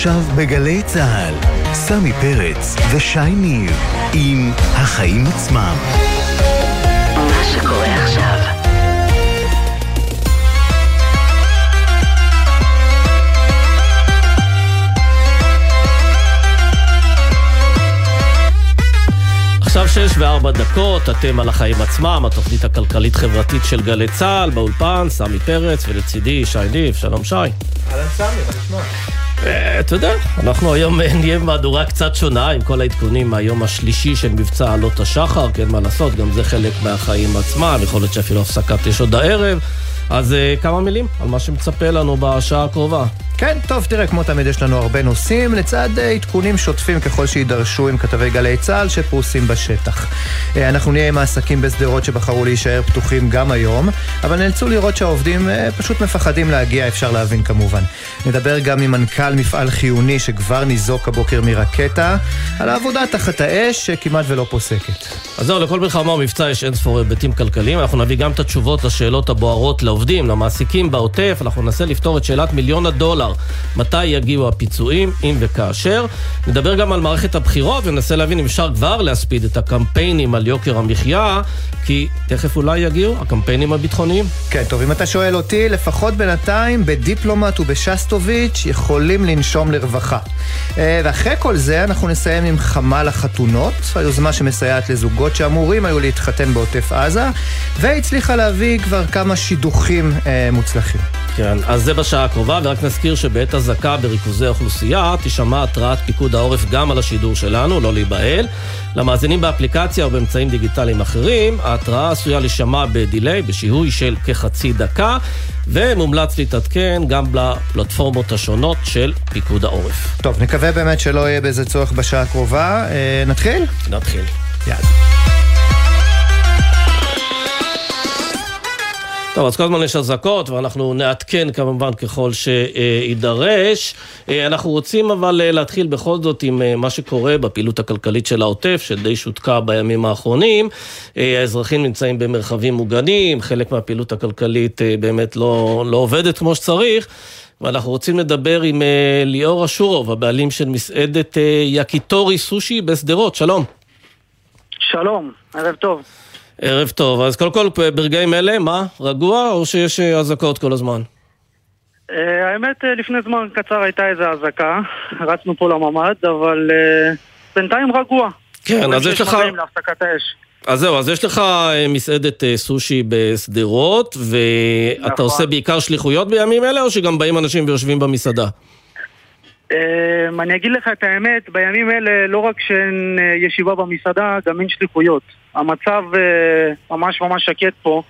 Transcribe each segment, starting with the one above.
עכשיו בגלי צה"ל, סמי פרץ ושי ניר, עם החיים עצמם. מה שקורה עכשיו עכשיו שש וארבע דקות, אתם על החיים עצמם, התוכנית הכלכלית-חברתית של גלי צה"ל, באולפן, סמי פרץ, ולצידי שי ניב, שלום שי. אהלן סמי, מה נשמע? אה, אתה יודע, אנחנו היום אה, נהיה במהדורה קצת שונה עם כל העדכונים מהיום השלישי של מבצע עלות השחר, כן, מה לעשות, גם זה חלק מהחיים עצמם, יכול להיות שאפילו הפסקת יש עוד הערב. אז אה, כמה מילים על מה שמצפה לנו בשעה הקרובה. כן, טוב, תראה, כמו תמיד יש לנו הרבה נושאים, לצד אה, עדכונים שוטפים ככל שיידרשו עם כתבי גלי צה"ל שפרוסים בשטח. אה, אנחנו נהיה עם העסקים בשדרות שבחרו להישאר פתוחים גם היום, אבל נאלצו לראות שהעובדים אה, פשוט מפחדים להגיע, אפשר להבין כמובן. נדבר גם עם מנכ"ל מפעל חיוני שכבר ניזוק הבוקר מרקטה, על העבודה תחת האש שכמעט ולא פוסקת. אז זהו, לכל מלחמה ומבצע יש אין ספור היבטים כלכליים. אנחנו נביא גם את התשובות לשאלות הבוערות לעובדים, למעסיקים בעוטף. אנחנו ננסה לפתור את שאלת מיליון הדולר. מתי יגיעו הפיצויים, אם וכאשר. נדבר גם על מערכת הבחירות וננסה להבין אם אפשר כבר להספיד את הקמפיינים על יוקר המחיה, כי תכף אולי יגיעו הקמפיינים הביטחוניים. כן, טוב, אם אתה שואל אותי, לפחות בינתיים בדיפלומט ובשסטוביץ' יכולים לנשום לרווחה. אה, ואחרי כל זה אנחנו נסיים עם חמ"ל החתונות, היוזמה שמסייעת לזוגות שאמורים היו להתחתן בעוטף עזה, והצליחה להביא כבר כמה שידוכים אה, מוצלחים. כן, אז זה בשעה הקרובה, ורק נזכיר שבעת אזעקה בריכוזי האוכלוסייה תישמע התרעת פיקוד העורף גם על השידור שלנו, לא להיבהל. למאזינים באפליקציה או באמצעים דיגיטליים אחרים, ההתראה עשויה להישמע בדיליי, בשיהוי של כחצי דקה, ומומלץ להתעדכן גם בפלטפורמות השונות של פיקוד העורף. טוב, נקווה באמת שלא יהיה בזה צורך בשעה הקרובה. אה, נתחיל? נתחיל. יאללה. טוב, אז כל הזמן יש אזעקות, ואנחנו נעדכן כמובן ככל שיידרש. אה, אנחנו רוצים אבל אה, להתחיל בכל זאת עם אה, מה שקורה בפעילות הכלכלית של העוטף, שדי שותקה בימים האחרונים. האזרחים נמצאים במרחבים מוגנים, חלק מהפעילות הכלכלית באמת לא, לא עובדת כמו שצריך. ואנחנו רוצים לדבר עם ליאור אשורוב, הבעלים של מסעדת יקיטורי סושי בשדרות. שלום. שלום, ערב טוב. ערב טוב. אז קודם כל, ברגעים אלה, מה? רגוע או שיש אה, אזעקות כל הזמן? אה, האמת, אה, לפני זמן קצר הייתה איזו אזעקה, רצנו פה לממ"ד, אבל בינתיים רגוע. כן, אז יש לך... אז זהו, אז יש לך מסעדת סושי בשדרות, ואתה נכון. עושה בעיקר שליחויות בימים אלה, או שגם באים אנשים ויושבים במסעדה? אני אגיד לך את האמת, בימים אלה לא רק שאין ישיבה במסעדה, גם אין שליחויות. המצב אה, ממש ממש שקט פה.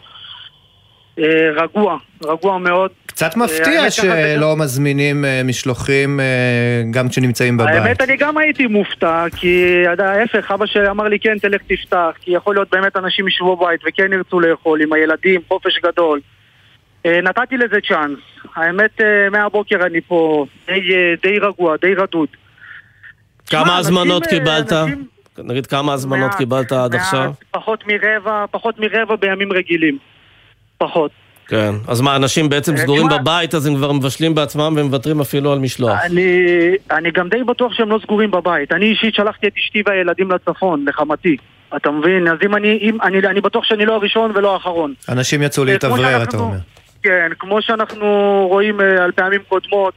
אה, רגוע, רגוע מאוד. קצת מפתיע אה, שלא מזמינים משלוחים גם כשנמצאים בבית. האמת, אני גם הייתי מופתע, כי ההפך, אבא שלי אמר לי כן, תלך תפתח, כי יכול להיות באמת אנשים ישבו בבית וכן ירצו לאכול עם הילדים, חופש גדול. נתתי לזה צ'אנס. האמת, מהבוקר אני פה די, די רגוע, די רדוד. כמה הזמנות קיבלת? אנשים... נגיד כמה הזמנות קיבלת עד עכשיו? פחות מרבע, פחות מרבע בימים רגילים. פחות. כן, אז מה, אנשים בעצם אה, סגורים בבית, אז הם כבר מבשלים בעצמם ומוותרים אפילו על משלוח. אני, אני גם די בטוח שהם לא סגורים בבית. אני אישית שלחתי את אשתי והילדים לצפון, לחמתי. אתה מבין? אז אם אני, אם, אני, אני בטוח שאני לא הראשון ולא האחרון. אנשים יצאו להתאוורר, אתה אומר. כן, כמו שאנחנו רואים אה, על פעמים קודמות,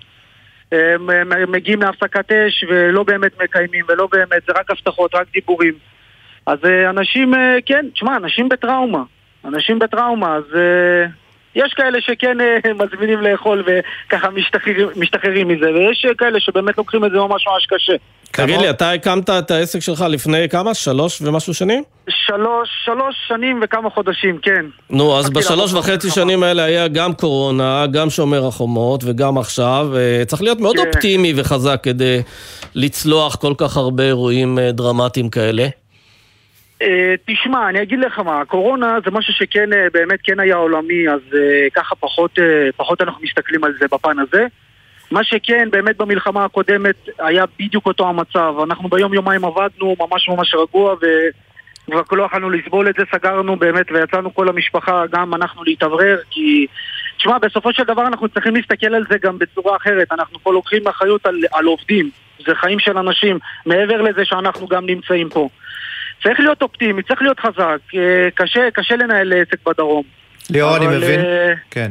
הם מגיעים להפסקת אש ולא באמת מקיימים ולא באמת, זה רק הבטחות, רק דיבורים. אז אה, אנשים, אה, כן, תשמע, אנשים בטראומה. אנשים בטראומה, אז אה, יש כאלה שכן מזמינים לאכול וככה משתחררים, משתחררים מזה, ויש כאלה שבאמת לוקחים את זה ממש ממש קשה. תגיד לי, אתה הקמת את העסק שלך לפני כמה? שלוש ומשהו שנים? שלוש, שלוש שנים וכמה חודשים, כן. נו, אז בשלוש וחצי שנים האלה היה גם קורונה, גם שומר החומות וגם עכשיו. צריך להיות מאוד כן. אופטימי וחזק כדי לצלוח כל כך הרבה אירועים אה, דרמטיים כאלה. אה, תשמע, אני אגיד לך מה, הקורונה זה משהו שכן, אה, באמת כן היה עולמי, אז ככה פחות, פחות אנחנו מסתכלים על זה בפן הזה. מה שכן, באמת במלחמה הקודמת היה בדיוק אותו המצב. אנחנו ביום יומיים עבדנו ממש ממש רגוע וכבר לא יכולנו לסבול את זה, סגרנו באמת ויצאנו כל המשפחה, גם אנחנו להתאוורר כי תשמע, בסופו של דבר אנחנו צריכים להסתכל על זה גם בצורה אחרת. אנחנו פה לוקחים אחריות על, על עובדים. זה חיים של אנשים, מעבר לזה שאנחנו גם נמצאים פה. צריך להיות אופטימי, צריך להיות חזק. אה, קשה, קשה לנהל עסק בדרום. ליאור, אני מבין, אה, כן.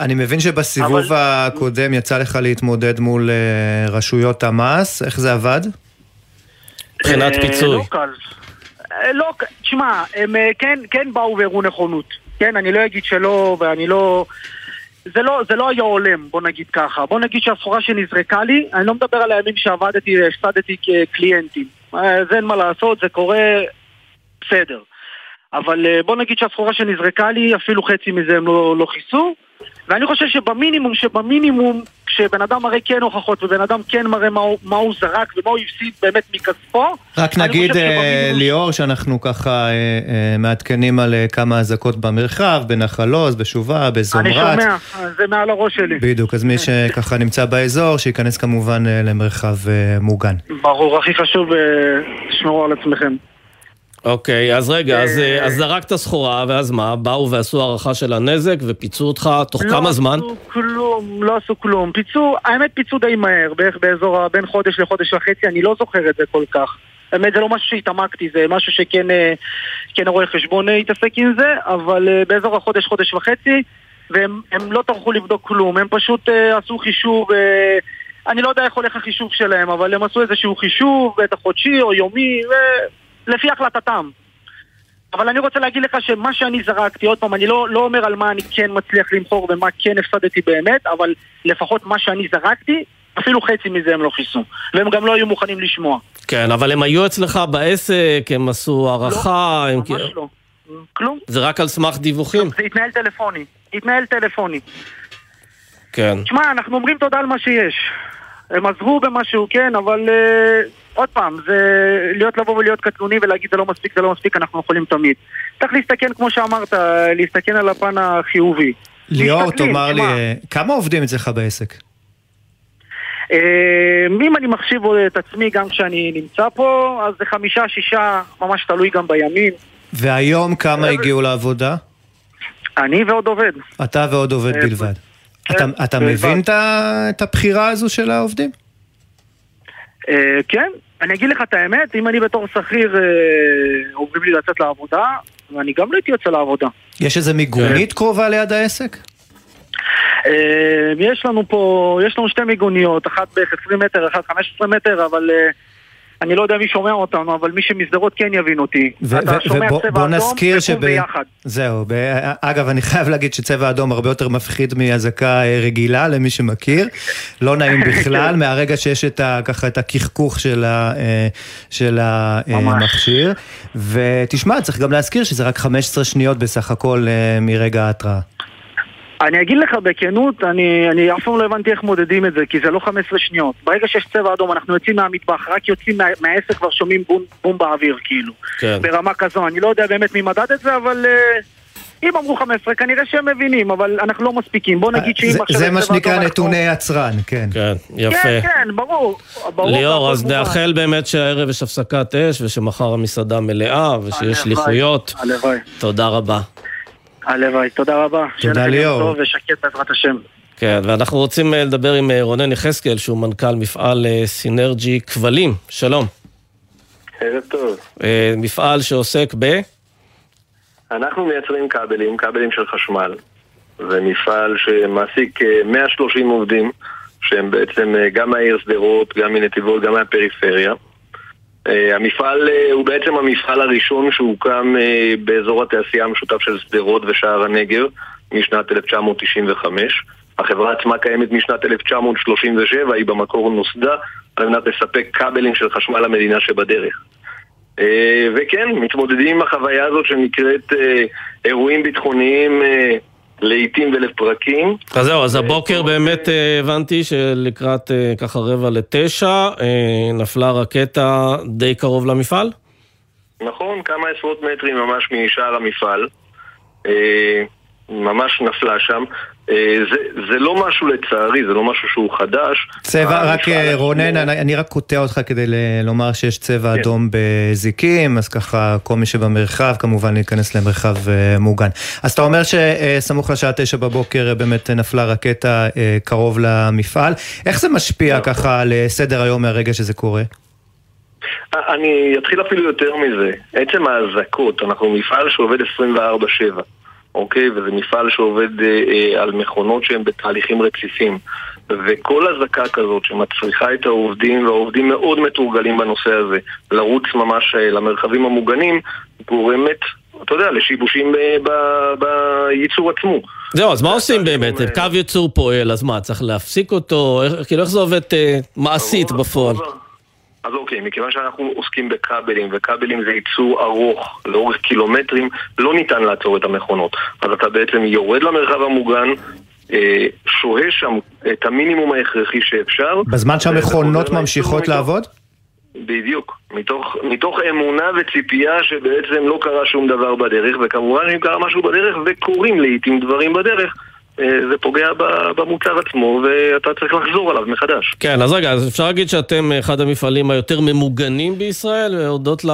אני מבין שבסיבוב אבל- הקודם יצא לך להתמודד מול אה, רשויות המס, איך זה עבד? מבחינת אה, פיצוי. לא קל. אה, לא, תשמע, הם כן, כן באו והראו נכונות. כן, אני לא אגיד שלא, ואני לא... זה לא, זה לא היה הולם, בוא נגיד ככה. בוא נגיד שהסחורה שנזרקה לי, אני לא מדבר על הימים שעבדתי והפסדתי כקליינטים. זה אין מה לעשות, זה קורה בסדר. אבל בוא נגיד שהסחורה שנזרקה לי, אפילו חצי מזה הם לא, לא כיסו. ואני חושב שבמינימום, שבמינימום, כשבן אדם מראה כן הוכחות ובן אדם כן מראה מה, הוא- מה הוא זרק ומה הוא הפסיד באמת מכספו, רק אני נגיד, אה, שבמינימום- ליאור, שאנחנו ככה אה, אה, מעדכנים על אה, כמה אזעקות במרחב, בנחל עוז, בשובה, אני בזומרת. שומע, זה מעל הראש שלי. בדיוק, אז מי שככה נמצא באזור, שייכנס כמובן אה, למרחב אה, מוגן. ברור, הכי חשוב, אה, תשמרו על עצמכם. אוקיי, אז רגע, אז, אה, אה, אז זרקת סחורה, ואז מה? באו ועשו הערכה של הנזק ופיצו אותך תוך כמה זמן? לא עשו כלום, לא עשו כלום. פיצו, האמת פיצו די מהר, בערך באזור בין חודש לחודש וחצי, אני לא זוכר את זה כל כך. האמת זה לא משהו שהתעמקתי, זה משהו שכן אה, כן הרואה חשבון התעסק עם זה, אבל באזור החודש, חודש וחצי, והם הם לא טרחו לבדוק כלום, הם פשוט עשו חישוב, אני לא יודע איך הולך החישוב שלהם, אבל הם עשו איזשהו חישוב, בטח חודשי או יומי, לפי החלטתם. אבל אני רוצה להגיד לך שמה שאני זרקתי, עוד פעם, אני לא, לא אומר על מה אני כן מצליח למכור ומה כן הפסדתי באמת, אבל לפחות מה שאני זרקתי, אפילו חצי מזה הם לא כיסו. והם גם לא היו מוכנים לשמוע. כן, אבל הם היו אצלך בעסק, הם עשו הערכה, הם... ממש לא. כלום. זה רק על סמך דיווחים? זה התנהל טלפוני. התנהל טלפוני. כן. תשמע, אנחנו אומרים תודה על מה שיש. הם עזרו במשהו, כן, אבל uh, עוד פעם, זה להיות לבוא ולהיות קטלוני ולהגיד זה לא מספיק, זה לא מספיק, אנחנו יכולים תמיד. צריך להסתכל, כמו שאמרת, להסתכל על הפן החיובי. ליאור, תאמר לי. אה, כמה עובדים אצלך בעסק? אה, אם אני מחשיב את עצמי גם כשאני נמצא פה, אז זה חמישה, שישה, ממש תלוי גם בימים. והיום כמה הגיעו לעבודה? אני ועוד עובד. אתה ועוד עובד אה, בלבד. כן, אתה-. מבין את הבחירה הזו של העובדים? אה, כן, אני אגיד לך את האמת, אם אני בתור שכיר אה, אומרים לי לצאת לעבודה, אני גם לא הייתי יוצא לעבודה. יש איזה מיגונית קרובה ליד העסק? אה, יש לנו פה, יש לנו שתי מיגוניות, אחת בערך 20 מטר, אחת 15 מטר, אבל אני לא יודע מי שומע אותנו, אבל מי שמשדרות כן יבין אותי. ו- אתה ו- שומע צבע בוא אדום, נזכיר וקום שב- ביחד. זהו, ב- אגב, אני חייב להגיד שצבע אדום הרבה יותר מפחיד מאזעקה אה, רגילה, למי שמכיר. לא נעים בכלל, מהרגע שיש את ה- ככה את הקחקוך של ה- אה, של. המכשיר. ותשמע, צריך גם להזכיר שזה רק 15 שניות בסך הכל אה, מרגע ההתראה. אני אגיד לך בכנות, אני, אני אף פעם לא הבנתי איך מודדים את זה, כי זה לא 15 שניות. ברגע שיש צבע אדום, אנחנו יוצאים מהמטבח, רק יוצאים מה, מהעסק כבר שומעים בום, בום באוויר, כאילו. כן. ברמה כזו. אני לא יודע באמת מי מדד את זה, אבל... אה, אם אמרו 15, כנראה שהם מבינים, אבל אנחנו לא מספיקים. בוא נגיד שאם זה- עכשיו... זה מה שנקרא נתוני יצרן, כן. כן, יפה. כן, כן, ברור. ברור ליאור, אז. נאחל באמת שהערב יש הפסקת אש ושמחר המסעדה מלאה ושיש שליחויות. הלוואי, תודה רבה. הלוואי. תודה רבה. יום ליאור. טוב ושקט בעזרת השם. כן, ואנחנו רוצים אה, לדבר עם אה, רונן יחזקאל, שהוא מנכ"ל מפעל אה, סינרג'י כבלים. שלום. ערב טוב. מפעל שעוסק ב... אנחנו מייצרים כבלים, כבלים של חשמל. זה מפעל שמעסיק אה, 130 עובדים, שהם בעצם גם מהעיר שדרות, גם מנתיבות, גם מהפריפריה. אה, המפעל אה, הוא בעצם המפעל הראשון שהוקם אה, באזור התעשייה המשותף של שדרות ושער הנגב משנת 1995. החברה עצמה קיימת משנת 1937, היא במקור נוסדה על מנת לספק כבלים של חשמל למדינה שבדרך. וכן, מתמודדים עם החוויה הזאת שנקראת אירועים ביטחוניים לעיתים ולפרקים. אז זהו, אז הבוקר באמת אה, הבנתי שלקראת אה, ככה רבע לתשע אה, נפלה רקטה די קרוב למפעל? נכון, כמה עשרות מטרים ממש משער המפעל. אה, ממש נפלה שם. אה, זה, זה לא משהו לצערי, זה לא משהו שהוא חדש. צבע, רק המפעל אה, רונן, אני, אני רק קוטע אותך כדי לומר שיש צבע כן. אדום בזיקים, אז ככה כל מי שבמרחב כמובן להיכנס למרחב אה, מוגן. אז אתה אומר שסמוך לשעה תשע בבוקר אה, באמת נפלה רקטה אה, קרוב למפעל. איך זה משפיע נכון. ככה על אה, סדר היום מהרגע שזה קורה? אני אתחיל אפילו יותר מזה. עצם האזעקות, אנחנו מפעל שעובד 24/7, אוקיי? וזה מפעל שעובד אה, אה, על מכונות שהן בתהליכים רציפים. וכל אזעקה כזאת שמצריכה את העובדים, והעובדים מאוד מתורגלים בנושא הזה, לרוץ ממש אה, למרחבים המוגנים, גורמת, אתה יודע, לשיבושים ב- ב- בייצור עצמו. זהו, אז מה עושים באמת? אה, קו ייצור פועל, אז מה, צריך להפסיק אותו? איך- כאילו, איך זה עובד אה, מעשית בפועל? אז אוקיי, מכיוון שאנחנו עוסקים בכבלים, וכבלים זה ייצור ארוך, לאורך קילומטרים, לא ניתן לעצור את המכונות. אז אתה בעצם יורד למרחב המוגן, אה, שוהה שם את המינימום ההכרחי שאפשר. בזמן שהמכונות ממשיכות לעבוד? בדיוק. מתוך, מתוך אמונה וציפייה שבעצם לא קרה שום דבר בדרך, וכמובן אם קרה משהו בדרך, וקורים לעיתים דברים בדרך, זה פוגע במוצר עצמו, ואתה צריך לחזור עליו מחדש. כן, אז רגע, אז אפשר להגיד שאתם אחד המפעלים היותר ממוגנים בישראל, הודות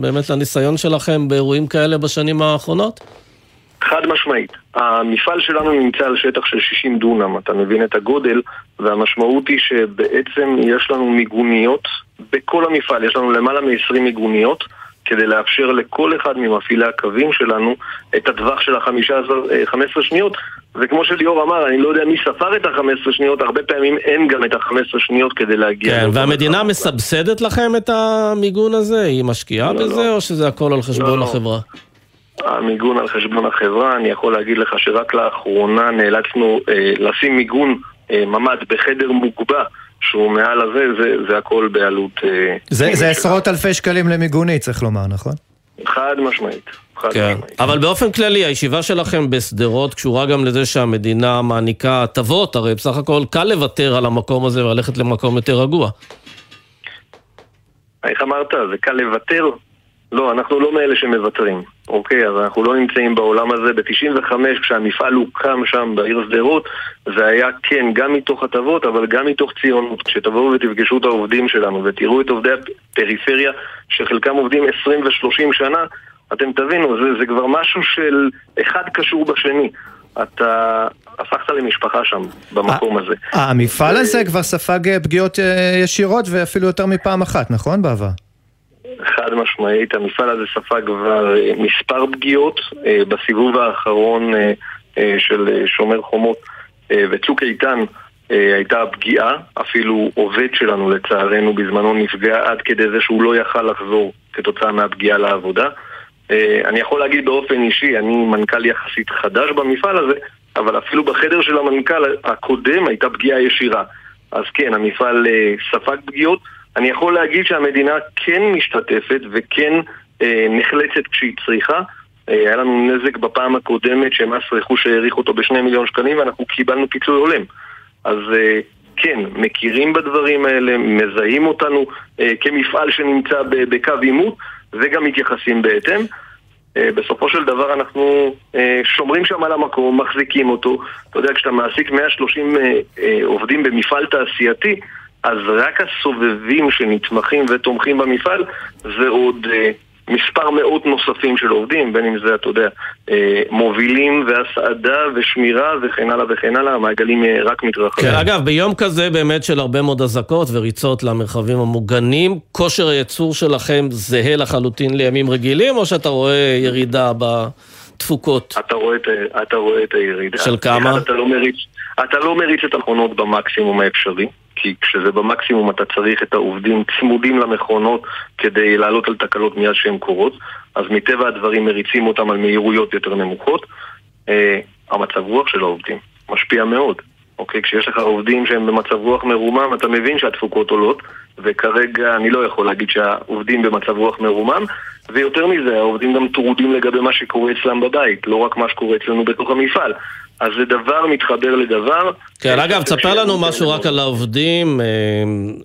באמת לניסיון שלכם באירועים כאלה בשנים האחרונות? חד משמעית. המפעל שלנו נמצא על שטח של 60 דונם, אתה מבין את הגודל, והמשמעות היא שבעצם יש לנו מיגוניות בכל המפעל, יש לנו למעלה מ-20 מיגוניות. כדי לאפשר לכל אחד ממפעילי הקווים שלנו את הטווח של ה-15 שניות וכמו שליאור אמר, אני לא יודע מי ספר את ה-15 שניות, הרבה פעמים אין גם את ה-15 שניות כדי להגיע. כן, והמדינה. מסבסדת לכם את המיגון הזה? היא משקיעה לא, בזה, לא. או שזה הכל על חשבון לא. החברה? המיגון על חשבון החברה, אני יכול להגיד לך שרק לאחרונה נאלצנו אה, לשים מיגון אה, ממ"ד בחדר מוגבע שהוא מעל הזה, זה, זה הכל בעלות... אה, זה, זה. עשרות אלפי שקלים למיגוני, צריך לומר, נכון? חד משמעית. חד כן. משמעית. אבל באופן כללי, הישיבה שלכם בשדרות קשורה גם לזה שהמדינה מעניקה הטבות, הרי בסך הכל קל לוותר על המקום הזה וללכת למקום יותר רגוע. איך אמרת? זה קל לוותר? לא, אנחנו לא מאלה שמוותרים, אוקיי? אז אנחנו לא נמצאים בעולם הזה. ב-95, כשהמפעל הוקם שם בעיר שדרות, זה היה כן, גם מתוך הטבות, אבל גם מתוך ציונות. כשתבואו ותפגשו את העובדים שלנו ותראו את עובדי הפריפריה, שחלקם עובדים 20 ו-30 שנה, אתם תבינו, זה, זה כבר משהו של אחד קשור בשני. אתה הפכת למשפחה שם, במקום הזה. אה, המפעל הזה כבר ספג אה, פגיעות אה, ישירות ואפילו יותר מפעם אחת, נכון בעבר? חד משמעית, המפעל הזה ספג כבר אה, מספר פגיעות אה, בסיבוב האחרון אה, של שומר חומות וצוק איתן הייתה פגיעה, אפילו עובד שלנו לצערנו בזמנו נפגע עד כדי זה שהוא לא יכל לחזור כתוצאה מהפגיעה לעבודה. אני יכול להגיד באופן אישי, אני מנכ"ל יחסית חדש במפעל הזה, אבל אפילו בחדר של המנכ"ל הקודם הייתה פגיעה ישירה. אז כן, המפעל ספג פגיעות. אני יכול להגיד שהמדינה כן משתתפת וכן אה, נחלצת כשהיא צריכה. אה, היה לנו נזק בפעם הקודמת שמס רכוש העריך אותו בשני מיליון שקלים ואנחנו קיבלנו פיצוי הולם. אז אה, כן, מכירים בדברים האלה, מזהים אותנו אה, כמפעל שנמצא בקו עימות וגם מתייחסים בהתאם. אה, בסופו של דבר אנחנו אה, שומרים שם על המקום, מחזיקים אותו. אתה יודע, כשאתה מעסיק 130 אה, אה, עובדים במפעל תעשייתי, אז רק הסובבים שנתמכים ותומכים במפעל זה עוד אה, מספר מאות נוספים של עובדים, בין אם זה, אתה יודע, אה, מובילים והסעדה ושמירה וכן הלאה וכן הלאה, המעגלים אה, רק מתרחבים. כן, אגב, ביום כזה באמת של הרבה מאוד אזעקות וריצות למרחבים המוגנים, כושר הייצור שלכם זהה לחלוטין לימים רגילים, או שאתה רואה ירידה בתפוקות? אתה רואה את, אתה רואה את הירידה. של כמה? אחד, אתה לא מריץ, אתה לא מריץ את המכונות במקסימום האפשרי, כי כשזה במקסימום אתה צריך את העובדים צמודים למכונות כדי לעלות על תקלות מיד שהן קורות, אז מטבע הדברים מריצים אותם על מהירויות יותר נמוכות. אה, המצב רוח של העובדים משפיע מאוד. אוקיי, כשיש לך עובדים שהם במצב רוח מרומם, אתה מבין שהתפוקות עולות, וכרגע אני לא יכול להגיד שהעובדים במצב רוח מרומם, ויותר מזה, העובדים גם טרודים לגבי מה שקורה אצלם בבית, לא רק מה שקורה אצלנו בתוך המפעל. אז זה דבר מתחבר לדבר. כן, אה, אגב, תספר לנו משהו רק על העובדים, אה,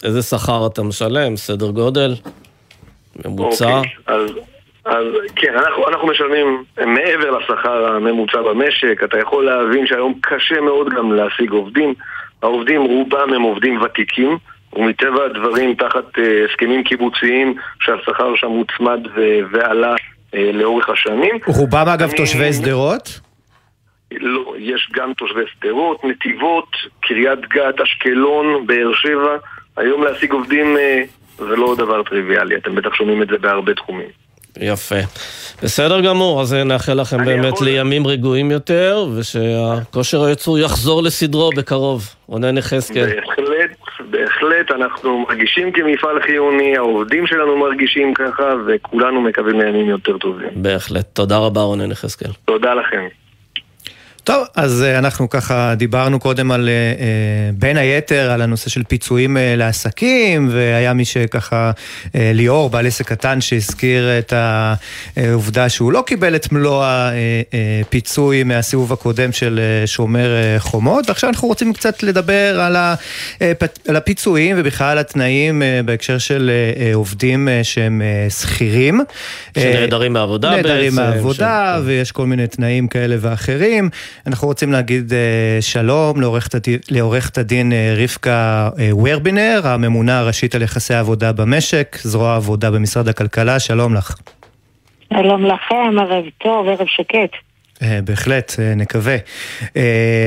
איזה שכר אתה משלם, סדר גודל, ממוצע. אוקיי, אז, אז כן, אנחנו, אנחנו משלמים מעבר לשכר הממוצע במשק, אתה יכול להבין שהיום קשה מאוד גם להשיג עובדים. העובדים רובם הם עובדים ותיקים, ומטבע הדברים תחת uh, הסכמים קיבוציים שהשכר שם מוצמד ו- ועלה uh, לאורך השנים. רובם אגב אני- תושבי שדרות? לא, יש גם תושבי שדרות, נתיבות, קריית גת, אשקלון, באר שבע. היום להשיג עובדים אה, זה לא דבר טריוויאלי, אתם בטח שומעים את זה בהרבה תחומים. יפה. בסדר גמור, אז נאחל לכם באמת יכול- לימים רגועים יותר, ושהכושר הייצור יחזור לסדרו בקרוב. רונן יחזקאל. בהחלט, בהחלט, אנחנו מרגישים כמפעל חיוני, העובדים שלנו מרגישים ככה, וכולנו מקווים לימים יותר טובים. בהחלט. תודה רבה, רונן יחזקאל. תודה לכם. טוב, אז אה, אנחנו ככה דיברנו קודם על, אה, אה, בין היתר, על הנושא של פיצויים לעסקים, והיה מי שככה, ליאור, בעל עסק קטן, שהזכיר את העובדה שהוא לא קיבל את מלוא הפיצוי מהסיבוב הקודם של שומר חומות, ועכשיו אנחנו רוצים קצת לדבר על, הפיצויים ובכלל על התנאים בהקשר של עובדים שהם שכירים. שנעדרים נעדרים בעצם, מהעבודה, ש- ויש כל מיני תנאים כאלה ואחרים. אנחנו רוצים להגיד אה, שלום לעורכת הדין, אה, רבקה אה, ורבינר, הממונה הראשית על יחסי העבודה במשק, זרוע העבודה במשרד הכלכלה, שלום לך. שלום לכם, ערב טוב, ערב שקט. בהחלט, נקווה.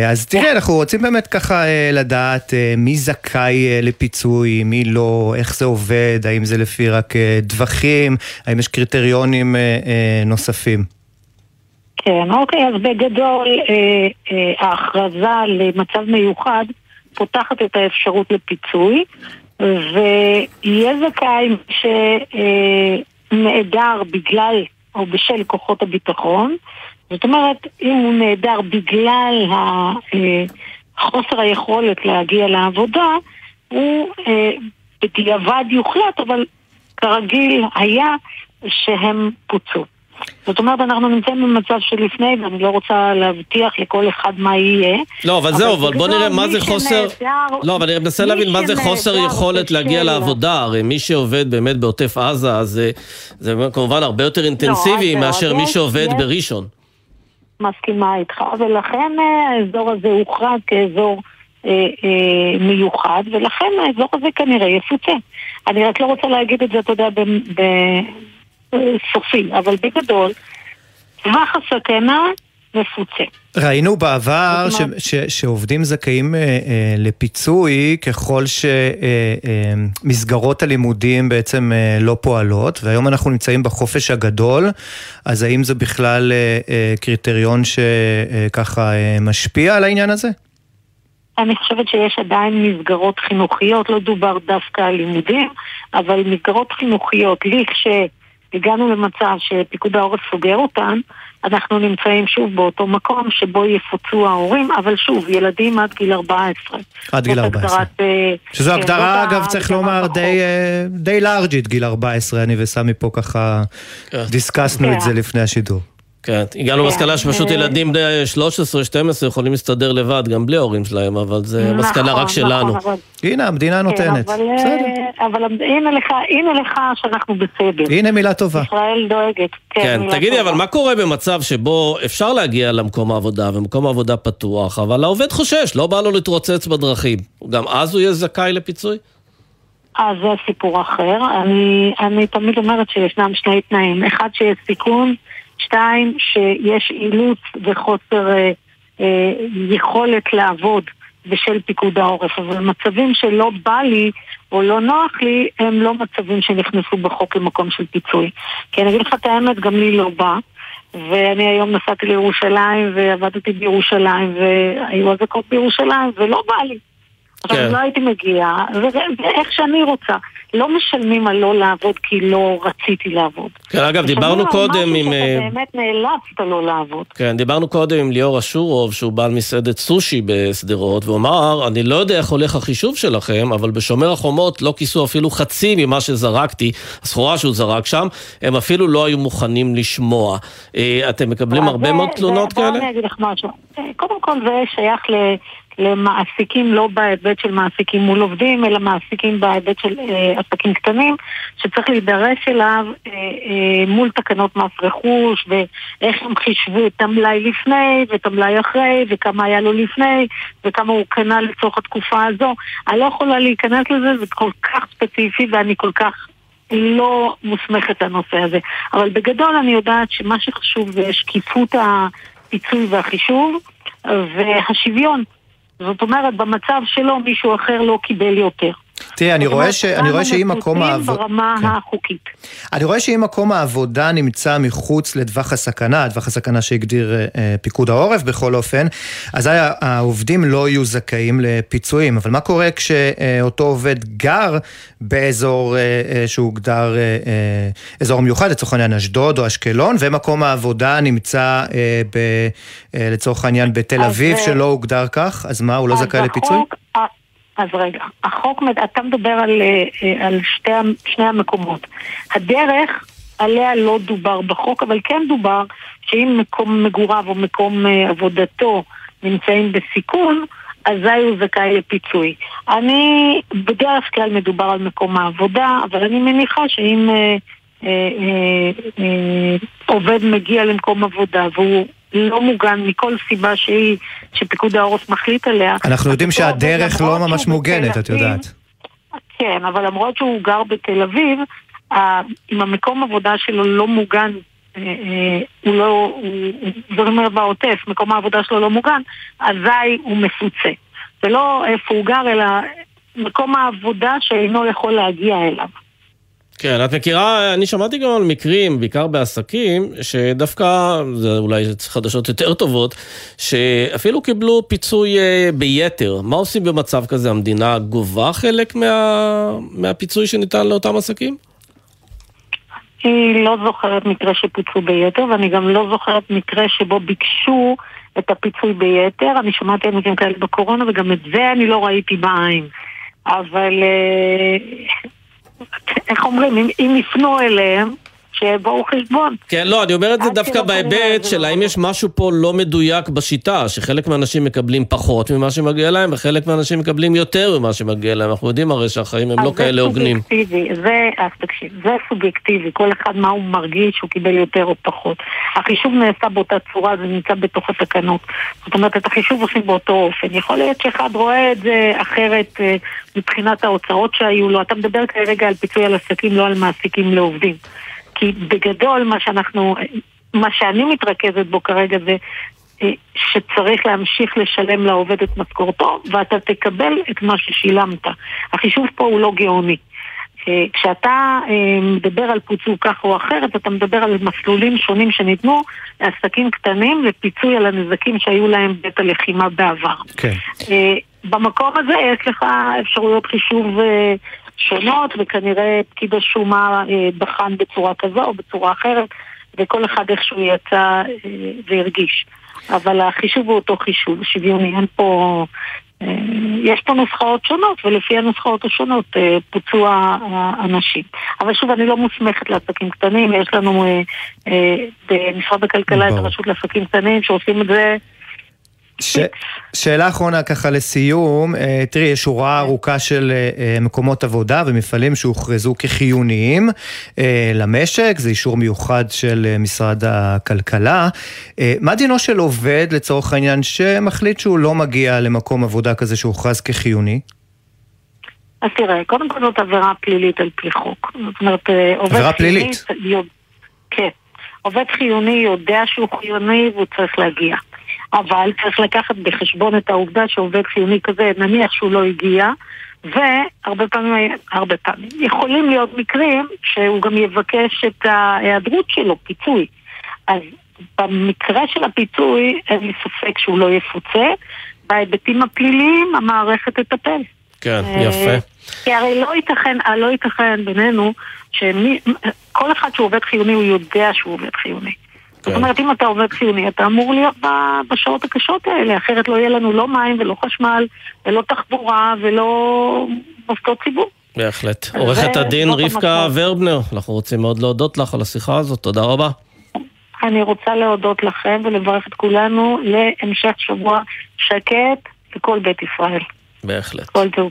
אז תראה, אנחנו רוצים באמת ככה לדעת מי זכאי לפיצוי, מי לא, איך זה עובד, האם זה לפי רק טווחים, האם יש קריטריונים נוספים. כן, אוקיי, אז בגדול אה, אה, ההכרזה למצב מיוחד פותחת את האפשרות לפיצוי, ויהיה זכאי שנעדר בגלל או בשל כוחות הביטחון. זאת אומרת, אם הוא נעדר בגלל אה, חוסר היכולת להגיע לעבודה, הוא אה, בדיעבד יוחלט, אבל כרגיל היה שהם פוצו. זאת אומרת, אנחנו נמצאים במצב שלפני, ואני לא רוצה להבטיח לכל אחד מה יהיה. לא, אבל זהו, אבל בוא בגדול, נראה מה זה חוסר... שנעדר- לא, אבל אני מנסה להבין מה זה חוסר יכולת להגיע לעבודה. הרי מי שעובד באמת בעוטף עזה, זה- זה כמובן הרבה יותר אינטנסיבי אז- מאשר מי שעובד יש- בראשון. מסכימה איתך, ולכן אה, האזור הזה הוכרז כאזור אה, אה, מיוחד, ולכן האזור הזה כנראה יפוצה. אני רק לא רוצה להגיד את זה, אתה יודע, בסופי, אבל בגדול, טווח הסכנה מפוצה. ראינו בעבר ש, ש, שעובדים זכאים אה, אה, לפיצוי ככל שמסגרות הלימודים בעצם אה, לא פועלות, והיום אנחנו נמצאים בחופש הגדול, אז האם זה בכלל אה, אה, קריטריון שככה אה, משפיע על העניין הזה? אני חושבת שיש עדיין מסגרות חינוכיות, לא דובר דווקא על לימודים, אבל מסגרות חינוכיות, לכשהגענו למצב שפיקוד העורף סוגר אותן, אנחנו נמצאים שוב באותו מקום שבו יפוצו ההורים, אבל שוב, ילדים עד גיל 14. עד גיל זאת 14. הגדרת, אה, שזו כן, הגדרה, אגב, צריך ההגדרה לומר. די, אה, די לארג'ית, גיל 14, אני וסמי פה ככה כן. דיסקסנו את כן. זה לפני השידור. כן, הגענו כן, למסקנה שפשוט אה, ילדים בני 13-12 יכולים להסתדר לבד, גם בלי ההורים שלהם, אבל זה מסקנה נכון, רק שלנו. נכון, הנה, המדינה נותנת. כן, אבל, אה, בסדר. אבל הנה לך, הנה לך שאנחנו בסדר. הנה מילה טובה. ישראל דואגת. כן, מילה תגידי, טובה. אבל מה קורה במצב שבו אפשר להגיע למקום העבודה, ומקום העבודה פתוח, אבל העובד חושש, לא בא לו להתרוצץ בדרכים. גם אז הוא יהיה זכאי לפיצוי? אז זה סיפור אחר. אני, אני תמיד אומרת שישנם שני תנאים. אחד, שיש סיכון, שתיים, שיש אילוץ וחוסר אה, אה, יכולת לעבוד בשל פיקוד העורף. אבל מצבים שלא בא לי או לא נוח לי, הם לא מצבים שנכנסו בחוק למקום של פיצוי. כי אני אגיד לך את האמת, גם לי לא בא. ואני היום נסעתי לירושלים ועבדתי בירושלים והיו אזעקות בירושלים ולא בא לי. כן. אבל לא הייתי מגיעה, וזה זה איך שאני רוצה. לא משלמים על לא לעבוד כי לא רציתי לעבוד. כן, אגב, דיברנו על קודם עם... שאתה אה, באמת נאלצת לא לעבוד. כן, דיברנו קודם עם ליאור אשורוב, שהוא בעל מסעדת סושי בשדרות, והוא אמר, אני לא יודע איך הולך החישוב שלכם, אבל בשומר החומות לא כיסו אפילו חצי ממה שזרקתי, הסחורה שהוא זרק שם, הם אפילו לא היו מוכנים לשמוע. אה, אתם מקבלים אז הרבה זה- מאוד תלונות בוא כאלה? אני אגיד לך משהו. אה, קודם כל זה שייך ל... למעסיקים לא בהיבט של מעסיקים מול עובדים, אלא מעסיקים בהיבט של אה, עסקים קטנים, שצריך להידרש אליו אה, אה, מול תקנות מס רכוש, ואיך הם חישבו את המלאי לפני, ואת המלאי אחרי, וכמה היה לו לפני, וכמה הוא קנה לצורך התקופה הזו. אני לא יכולה להיכנס לזה, זה כל כך ספציפי ואני כל כך לא מוסמכת לנושא הזה. אבל בגדול אני יודעת שמה שחשוב זה שקיפות הפיצוי והחישוב והשוויון. זאת אומרת, במצב שלו מישהו אחר לא קיבל יותר. תראי, אני רואה, ש... אני רואה שאם מקום העבודה... ברמה כן. החוקית. אני רואה שאם מקום העבודה נמצא מחוץ לטווח הסכנה, טווח הסכנה שהגדיר אה, פיקוד העורף בכל אופן, אז העובדים לא יהיו זכאים לפיצויים. אבל מה קורה כשאותו עובד גר באזור אה, אה, שהוגדר אה, אה, אזור מיוחד, לצורך העניין אשדוד או אשקלון, ומקום העבודה נמצא אה, ב, אה, לצורך העניין בתל אביב, אז, אה, שלא הוגדר כך, אז מה, הוא לא זכאי לפיצוי? אז רגע, החוק, אתה מדבר על, אה, על שתי, שני המקומות. הדרך עליה לא דובר בחוק, אבל כן דובר שאם מקום מגוריו או מקום אה, עבודתו נמצאים בסיכון, אזי הוא זכאי לפיצוי. אני, בדרך כלל מדובר על מקום העבודה, אבל אני מניחה שאם אה, אה, אה, אה, עובד מגיע למקום עבודה והוא לא מוגן מכל סיבה שהיא, שפיקוד העורף מחליט עליה. אנחנו יודעים שהדרך לא ממש מוגנת, את יודעת. כן, אבל למרות שהוא גר בתל אביב, אם המקום עבודה שלו לא מוגן, אה, אה, הוא לא, זאת אומרת בעוטף, מקום העבודה שלו לא מוגן, אזי הוא מפוצה. זה לא איפה הוא גר, אלא מקום העבודה שאינו יכול להגיע אליו. כן, את מכירה, אני שמעתי גם על מקרים, בעיקר בעסקים, שדווקא, זה אולי חדשות יותר טובות, שאפילו קיבלו פיצוי אה, ביתר. מה עושים במצב כזה? המדינה גובה חלק מה, מהפיצוי שניתן לאותם עסקים? אני לא זוכרת מקרה שפיצו ביתר, ואני גם לא זוכרת מקרה שבו ביקשו את הפיצוי ביתר. אני שמעתי על מקרים כאלה בקורונה, וגם את זה אני לא ראיתי בעין. אבל אה, איך אומרים, אם, אם יפנו אליהם, שיבואו חשבון. כן, לא, אני אומר את זה דווקא בהיבט של האם יש משהו פה לא מדויק בשיטה, שחלק מהאנשים מקבלים פחות ממה שמגיע להם, וחלק מהאנשים מקבלים יותר ממה שמגיע להם. אנחנו יודעים הרי שהחיים הם לא כאלה הוגנים. זה סובייקטיבי, זה, אז תקשיב, זה סובייקטיבי, כל אחד מה הוא מרגיש שהוא קיבל יותר או פחות. החישוב נעשה באותה צורה, זה נמצא בתוך התקנות. זאת אומרת, את החישוב עושים באותו אופן. יכול להיות שאחד רואה את זה אחרת אה, מבחינת ההוצאות שהיו לו. אתה מדבר כרגע על פיצוי על עסקים, לא על מעסיקים לעובדים. כי בגדול מה שאנחנו, מה שאני מתרכזת בו כרגע זה אה, שצריך להמשיך לשלם לעובד את משכורתו ואתה תקבל את מה ששילמת. החישוב פה הוא לא גאוני. אה, כשאתה אה, מדבר על פיצוי כך או אחרת, אתה מדבר על מסלולים שונים שניתנו לעסקים קטנים לפיצוי על הנזקים שהיו להם בעת הלחימה בעבר. כן. במקום הזה יש לך אפשרויות חישוב שונות, וכנראה פקיד השומה אה, בחן בצורה כזו או בצורה אחרת, וכל אחד איכשהו יצא אה, והרגיש. אבל החישוב הוא אותו חישוב, שוויוני, אין פה... אה, יש פה נוסחאות שונות, ולפי הנוסחאות השונות פוצו האנשים. אבל שוב, אני לא מוסמכת לעסקים קטנים, יש לנו במשרד הכלכלה את הרשות לעסקים קטנים שעושים את זה ש... שאלה אחרונה ככה לסיום, אה, תראי, יש שורה ארוכה של אה, אה, מקומות עבודה ומפעלים שהוכרזו כחיוניים למשק, זה אישור מיוחד של משרד הכלכלה. מה דינו של עובד, לצורך העניין, שמחליט שהוא לא מגיע למקום עבודה כזה שהוכרז כחיוני? אז תראה, קודם כל זאת עבירה פלילית על פי חוק. זאת אומרת, עובד עבירה פלילית? כן. עובד חיוני יודע שהוא חיוני והוא צריך להגיע. אבל צריך לקחת בחשבון את העובדה שעובד חיוני כזה, נניח שהוא לא הגיע, והרבה פעמים, הרבה פעמים, יכולים להיות מקרים שהוא גם יבקש את ההיעדרות שלו, פיצוי. אז במקרה של הפיצוי, אין לי ספק שהוא לא יפוצה. בהיבטים הפליליים, המערכת תטפל. כן, אה, יפה. כי הרי לא ייתכן, לא ייתכן בינינו, שכל אחד שהוא עובד חיוני, הוא יודע שהוא עובד חיוני. זאת כן. אומרת, אם אתה עובד חיוני, אתה אמור להיות בשעות הקשות האלה, אחרת לא יהיה לנו לא מים ולא חשמל, ולא תחבורה ולא מוסדות ציבור. בהחלט. עורכת הדין רבקה ורבנר, אנחנו רוצים מאוד להודות לך על השיחה הזאת, תודה רבה. אני רוצה להודות לכם ולברך את כולנו להמשך שבוע שקט, לכל בית ישראל. בהחלט. כל טוב.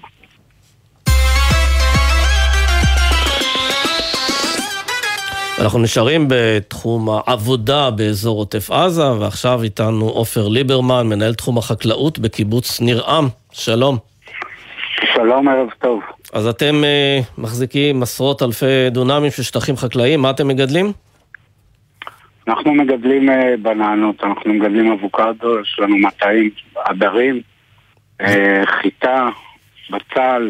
אנחנו נשארים בתחום העבודה באזור עוטף עזה, ועכשיו איתנו עופר ליברמן, מנהל תחום החקלאות בקיבוץ ניר עם. שלום. שלום, ערב טוב. אז אתם uh, מחזיקים עשרות אלפי דונמים של שטחים חקלאיים, מה אתם מגדלים? אנחנו מגדלים uh, בננות, אנחנו מגדלים אבוקדו, יש לנו מטעים, עדרים, uh, חיטה, בצל,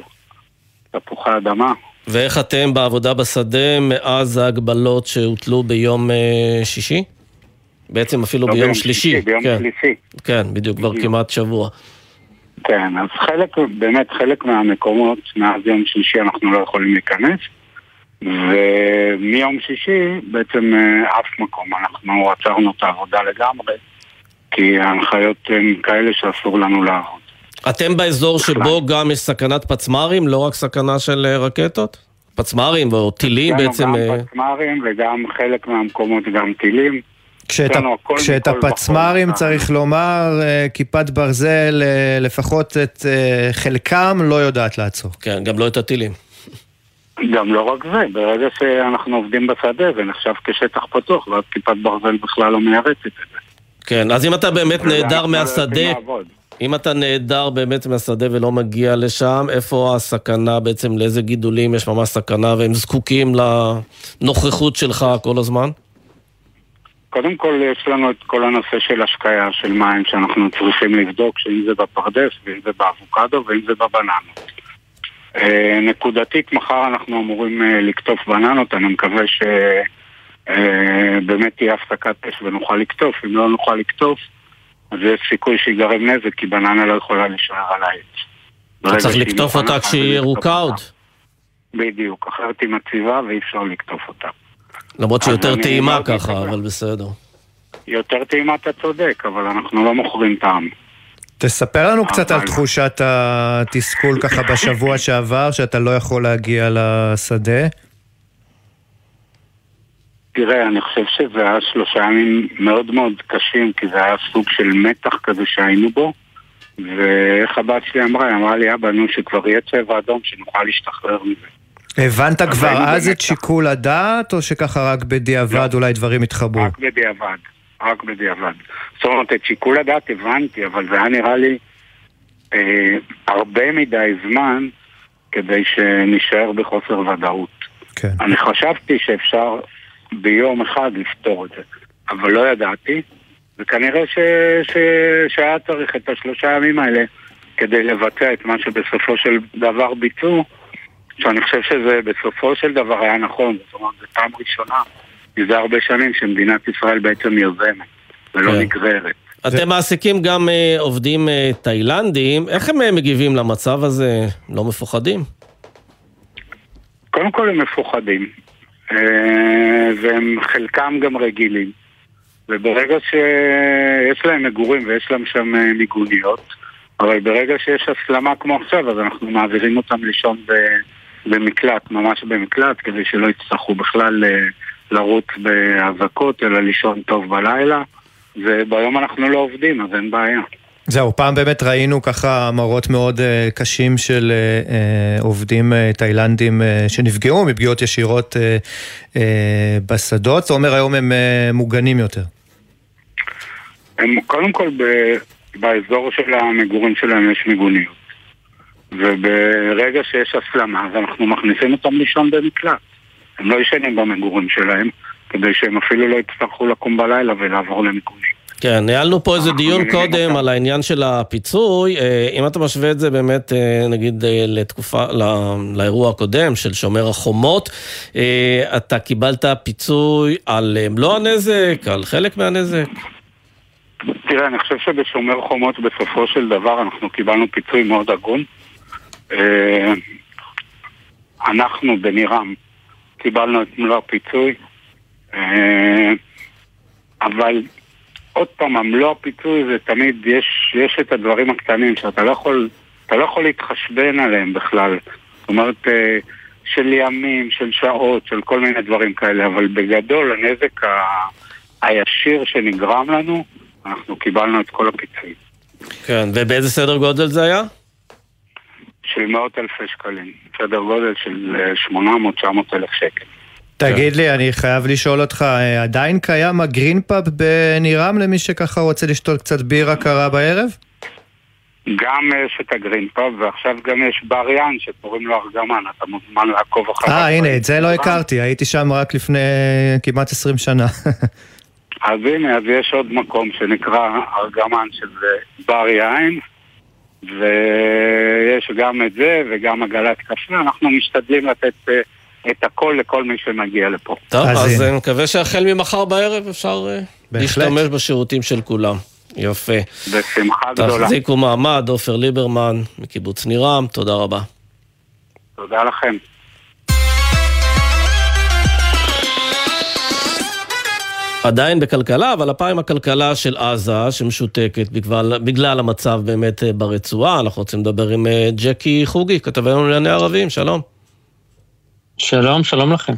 תפוחי אדמה. ואיך אתם בעבודה בשדה מאז ההגבלות שהוטלו ביום uh, שישי? בעצם אפילו לא ביום שלישי. ביום כן, שלישי. כן, בדיוק, כבר. כמעט שבוע. כן, אז חלק, באמת חלק מהמקומות, מאז יום שלישי אנחנו לא יכולים להיכנס, ומיום שישי בעצם אה, אף מקום, אנחנו עצרנו את העבודה לגמרי, כי ההנחיות הן כאלה שאסור לנו לעבוד. אתם באזור שבו גם יש סכנת פצמ"רים, לא רק סכנה של אה, רקטות? פצמ"רים או טילים בעצם... אה, גם פצמ"רים וגם חלק מהמקומות גם טילים. כשאת, הפצמ"רים. צריך לומר, אה, כיפת ברזל, אה, לפחות את אה, חלקם, לא יודעת לעצור. כן, גם לא את הטילים. גם לא רק זה, ברגע שאנחנו עובדים בשדה זה נחשב כשטח פתוח, ואז כיפת ברזל בכלל לא מיירצת את זה. כן, אז אם אתה באמת נעדר לא מהשדה. אם אתה נעדר באמת מהשדה ולא מגיע לשם, איפה הסכנה בעצם, לאיזה גידולים יש ממש סכנה והם זקוקים לנוכחות שלך כל הזמן? קודם כל יש לנו את כל הנושא של השקיה של מים שאנחנו צריכים לבדוק, שאם זה בפרדס, ואם זה באבוקדו, ואם זה בבננות. אה, נקודתית מחר אנחנו אמורים אה, לקטוף בננות, אני מקווה שבאמת תהיה הפסקת אש ונוכל לקטוף, אם לא נוכל לקטוף, אז יש סיכוי שיגרם נזק, כי בננה לא יכולה להישאר על העץ. אתה צריך לקטוף אותה כשהיא ירוקה עוד. בדיוק, אחרת היא מציבה ואי אפשר לקטוף אותה. למרות שהיא יותר טעימה מאוד ככה. אבל בסדר. יותר טעימה אתה צודק, אבל אנחנו לא מוכרים טעם. תספר לנו קצת על אבל- תחושת התסכול ככה בשבוע שעבר, שאתה לא יכול להגיע לשדה. תראה, אני חושב שזה היה שלושה ימים מאוד מאוד קשים, כי זה היה סוג של מתח כזה שהיינו בו. ואיך הבת שלי אמרה, היא אמרה לי, אבא, נו, שכבר יהיה צבע אדום, שנוכל להשתחרר מזה. הבנת כבר אז את. שיקול הדעת, או שככה רק בדיעבד אולי דברים התחברו? רק בדיעבד, רק בדיעבד. זאת אומרת, את שיקול הדעת הבנתי, אבל זה היה נראה לי אה, הרבה מדי זמן כדי שנישאר בחוסר ודאות. כן. אני חשבתי שאפשר ביום אחד לפתור את זה, אבל לא ידעתי, וכנראה ש... ש... שהיה צריך את השלושה ימים האלה כדי לבצע את מה שבסופו של דבר ביצעו, שאני חושב שזה בסופו של דבר היה נכון, זאת אומרת, זו פעם ראשונה מזה הרבה שנים שמדינת ישראל בעצם יוזמת ולא כן. נגררת. אתם מעסיקים גם אה, עובדים אה, תאילנדים, איך הם אה, מגיבים למצב הזה? לא מפוחדים? קודם כל הם מפוחדים, והם חלקם גם רגילים, וברגע שיש להם מגורים ויש להם שם אה, מיגוניות, אבל ברגע שיש הסלמה כמו עכשיו, אז אנחנו מעבירים אותם לישון במקלט, ממש במקלט, כדי שלא יצטרכו בכלל אה, לרוץ באזעקות, אלא לישון טוב בלילה, וביום אנחנו לא עובדים, אז אין בעיה. זהו, פעם באמת ראינו ככה מראות מאוד אה, קשים של אה, עובדים אה, תאילנדים אה, שנפגעו מפגיעות ישירות אה, אה, בשדות, זאת אומרת היום הם אה, מוגנים יותר. הם קודם כל ב, באזור של המגורים שלהם יש מיגוניות. וברגע שיש הסלמה, אז אנחנו מכניסים אותם לישון במקלט. הם לא ישנים במגורים שלהם, כדי שהם אפילו לא יצטרכו לקום בלילה ולעבור למיגונים. כן, ניהלנו פה איזה אנחנו דיון קודם. על העניין של הפיצוי. אה, אם אתה משווה את זה באמת, אה, נגיד, אה, לתקופה, ל- לאירוע הקודם של שומר החומות, אה, אתה קיבלת פיצוי על אה, מלוא הנזק, על חלק מהנזק? תראה, אני חושב שבשומר חומות בסופו של דבר אנחנו קיבלנו פיצוי מאוד הגון. אה, אנחנו בנירם קיבלנו את מלוא הפיצוי, אה, אבל עוד פעם, המלוא הפיצוי זה תמיד, יש, יש את הדברים הקטנים שאתה לא יכול, אתה לא יכול להתחשבן עליהם בכלל. זאת אומרת, אה, של ימים, של שעות, של כל מיני דברים כאלה, אבל בגדול הנזק ה... הישיר שנגרם לנו, אנחנו קיבלנו את כל הפיצויים. כן, ובאיזה סדר גודל זה היה? של מאות אלפי שקלים. סדר גודל של 800-900 אלף שקל. תגיד לי, אני חייב לשאול אותך, אה, עדיין קיים הגרין פאב בנירם למי שככה רוצה לשתות קצת בירה קרה בערב? גם יש את הגרין פאב, ועכשיו גם יש בר יין שקוראים לו ארגמן, אתה מוזמן לעקוב אחריו. אה, הנה, את זה לא הכרתי, הייתי שם רק לפני כמעט 20 שנה. אז הנה, אז יש עוד מקום שנקרא ארגמן, שזה בר יין, ויש גם את זה וגם עגלת קפה, אנחנו משתדלים לתת אה, את הכל לכל מי שמגיע לפה. טוב, אז אז. אני מקווה שהחל ממחר בערב אפשר אה, בהחלט. להשתמש בשירותים של כולם. יפה. בשמחה גדולה. תחזיקו מעמד, עופר ליברמן מקיבוץ נירם, תודה רבה. תודה לכם. עדיין בכלכלה, אבל הפעם הכלכלה של עזה, שמשותקת בגלל, בגלל המצב באמת אה, ברצועה. אנחנו רוצים לדבר עם אה, ג'קי חוגי, כתבנו לענייני ערבים, שלום. שלום, שלום לכם.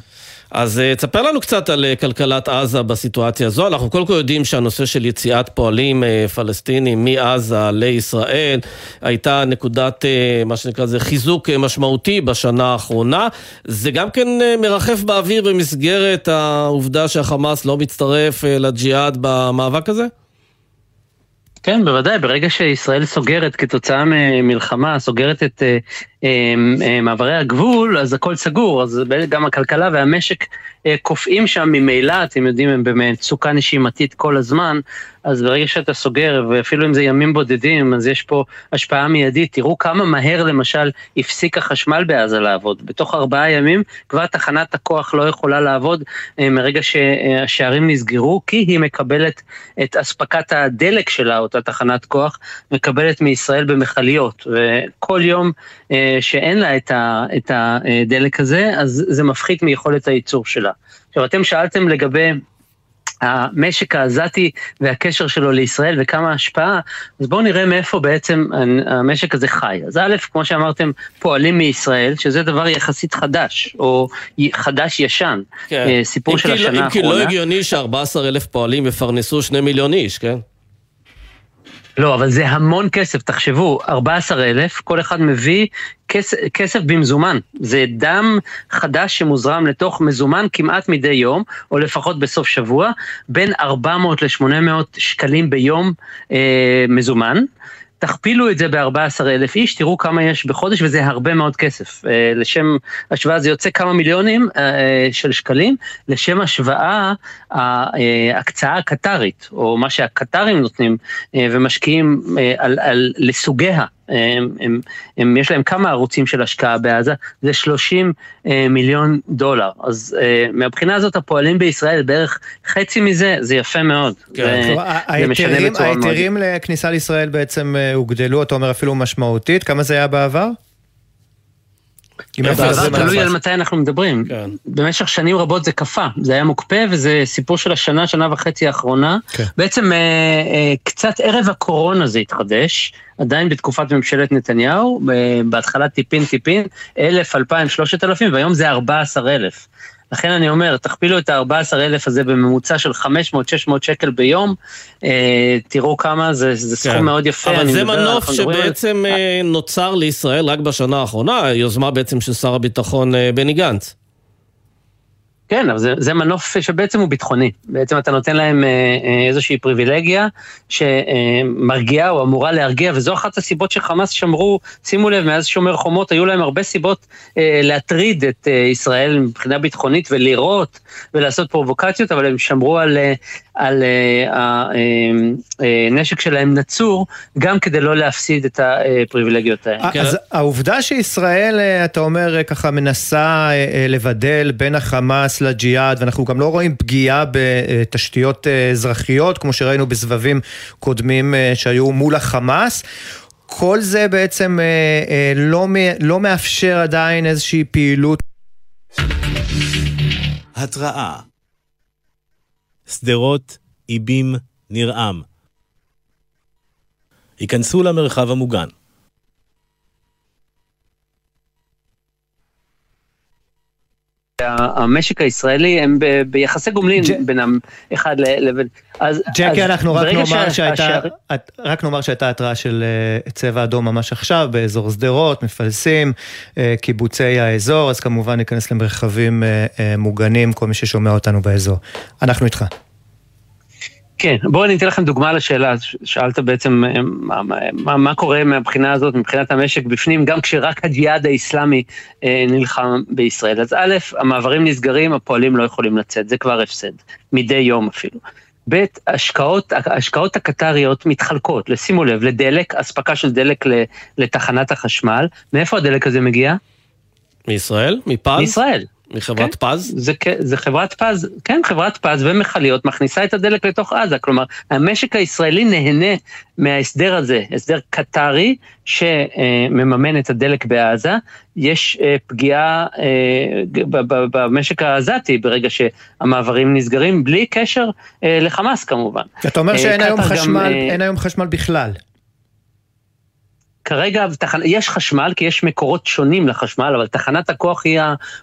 אז אה, תספר לנו קצת על אה, כלכלת עזה בסיטואציה הזו. אנחנו קודם כל יודעים שהנושא של יציאת פועלים אה, פלסטינים מעזה לישראל הייתה נקודת, מה שנקרא לזה, חיזוק משמעותי בשנה האחרונה. זה גם כן מרחף באוויר במסגרת העובדה שהחמאס לא מצטרף לג'יהאד במאבק הזה? כן, בוודאי, ברגע שישראל סוגרת כתוצאה ממלחמה, סוגרת את מעברי הגבול, אז הכל סגור, אז גם הכלכלה והמשק אה, קופאים שם ממילא, אתם יודעים, הם במצוקה נשימתית כל הזמן, אז ברגע שאתה סוגר, ואפילו אם זה ימים בודדים, אז יש פה השפעה מיידית. תראו כמה מהר למשל הפסיק החשמל בעזה לעבוד. בתוך ארבעה ימים כבר תחנת הכוח לא יכולה לעבוד אה, מרגע שהשערים נסגרו, כי היא מקבלת את אספקת הדלק שלה, אותה תחנת כוח, מקבלת מישראל במכליות. וכל יום אה, שאין לה את, ה, את הדלק הזה, אז זה מפחית מיכולת הייצור שלה. עכשיו, אתם שאלתם לגבי המשק העזתי והקשר שלו לישראל וכמה השפעה, אז בואו נראה מאיפה בעצם המשק הזה חי. אז א', כמו שאמרתם, פועלים מישראל, שזה דבר יחסית חדש, או חדש-ישן, כן. סיפור אם של כי לא- השנה אם כי לא האחרונה. הגיוני ש-14 אלף פועלים יפרנסו שני מיליון איש, כן? לא, אבל זה המון כסף, תחשבו, 14,000, כל אחד מביא כסף, כסף במזומן. זה דם חדש שמוזרם לתוך מזומן כמעט מדי יום, או לפחות בסוף שבוע, בין 400 ל-800 שקלים ביום אה, מזומן. תכפילו את זה ב-14 אלף איש, תראו כמה יש בחודש, וזה הרבה מאוד כסף. אה, לשם השוואה זה יוצא כמה מיליונים אה, של שקלים, לשם השוואה ההקצאה הקטרית, או מה שהקטרים נותנים אה, ומשקיעים אה, על, על, לסוגיה. הם, הם, הם, יש להם כמה ערוצים של השקעה בעזה, זה 30 אה, מיליון דולר. אז אה, מהבחינה הזאת הפועלים בישראל בערך חצי מזה, זה יפה מאוד. כן. זה, כלומר, זה משנה ההיתרים- בצורה מאוד... ההיתרים לכניסה לישראל בעצם אה, הוגדלו, אתה אומר אפילו משמעותית, כמה זה היה בעבר? אם אנחנו בעבר מדברים זה תלוי על מתי אנחנו מדברים. כן. במשך שנים רבות זה קפא, זה היה מוקפא וזה סיפור של השנה, שנה וחצי האחרונה. כן. בעצם אה, אה, קצת ערב הקורונה זה התחדש, עדיין בתקופת ממשלת נתניהו, אה, בהתחלה טיפין טיפין, אלף, אלפיים, שלושת אלפים, והיום זה ארבע עשר אלף. לכן אני אומר, תכפילו את ה-14 אלף הזה בממוצע של 500-600 שקל ביום, אה, תראו כמה, זה, זה סכום כן. מאוד יפה. אבל זה מדבר, מנוף מדברים על- שבעצם אה, נוצר לישראל רק בשנה האחרונה, יוזמה בעצם של שר הביטחון אה, בני גנץ. כן, אבל זה, זה מנוף שבעצם הוא ביטחוני. בעצם אתה נותן להם אה, אה, איזושהי פריבילגיה שמרגיעה או אמורה להרגיע, וזו אחת הסיבות שחמאס שמרו, שימו לב, מאז שומר חומות היו להם הרבה סיבות אה, להטריד את ישראל מבחינה ביטחונית ולירות ולעשות פרובוקציות, אבל הם שמרו על, על אה, הנשק שלהם נצור, גם כדי לא להפסיד את הפריבילגיות האלה. כן. אז העובדה שישראל, אה, אתה אומר, אה, ככה מנסה אה, אה, לבדל בין החמאס לג'יהאד, ואנחנו גם לא רואים פגיעה בתשתיות אה, אזרחיות, כמו שראינו בסבבים קודמים אה, שהיו מול החמאס. כל זה בעצם אה, אה, לא, לא מאפשר עדיין איזושהי פעילות התראה שדרות, איבים, נרעם. היכנסו למרחב המוגן. המשק הישראלי הם ב- ביחסי גומלין בינם אחד לבין... אז- ג'קי, אז אנחנו רק נאמר שה- שהייתה, את- רק נאמר שהייתה התראה של אה, צבע אדום ממש עכשיו, באזור שדרות, מפלסים, אה, קיבוצי האזור, אז כמובן ניכנס למרחבים אה, מוגנים, כל מי ששומע אותנו באזור. אנחנו איתך. כן, בואו אני אתן לכם דוגמה לשאלה, שאלת בעצם אה, מה, מה, מה, קורה מהבחינה הזאת, מבחינת המשק בפנים, גם כשרק הג'יהאד האיסלאמי אה, נלחם בישראל. אז א', המעברים נסגרים, הפועלים לא יכולים לצאת, זה כבר הפסד, מדי יום אפילו. ב', השקעות, ההשקעות הקטריות מתחלקות, שימו לב, לדלק, אספקה של דלק לתחנת החשמל. מאיפה הדלק הזה מגיע? מישראל? מפז? מישראל. מחברת פז? זה, זה חברת פז, כן, חברת פז ומכליות מכניסה את הדלק לתוך עזה. כלומר, המשק הישראלי נהנה מההסדר הזה, הסדר קטרי שמממן את הדלק בעזה. יש אה, פגיעה אה, במשק העזתי ברגע שהמעברים נסגרים, בלי קשר אה, לחמאס כמובן. אתה אומר אה, שאין היום גם, חשמל, אה, אין היום חשמל בכלל. כרגע. יש חשמל, כי יש מקורות שונים לחשמל, אבל תחנת הכוח היא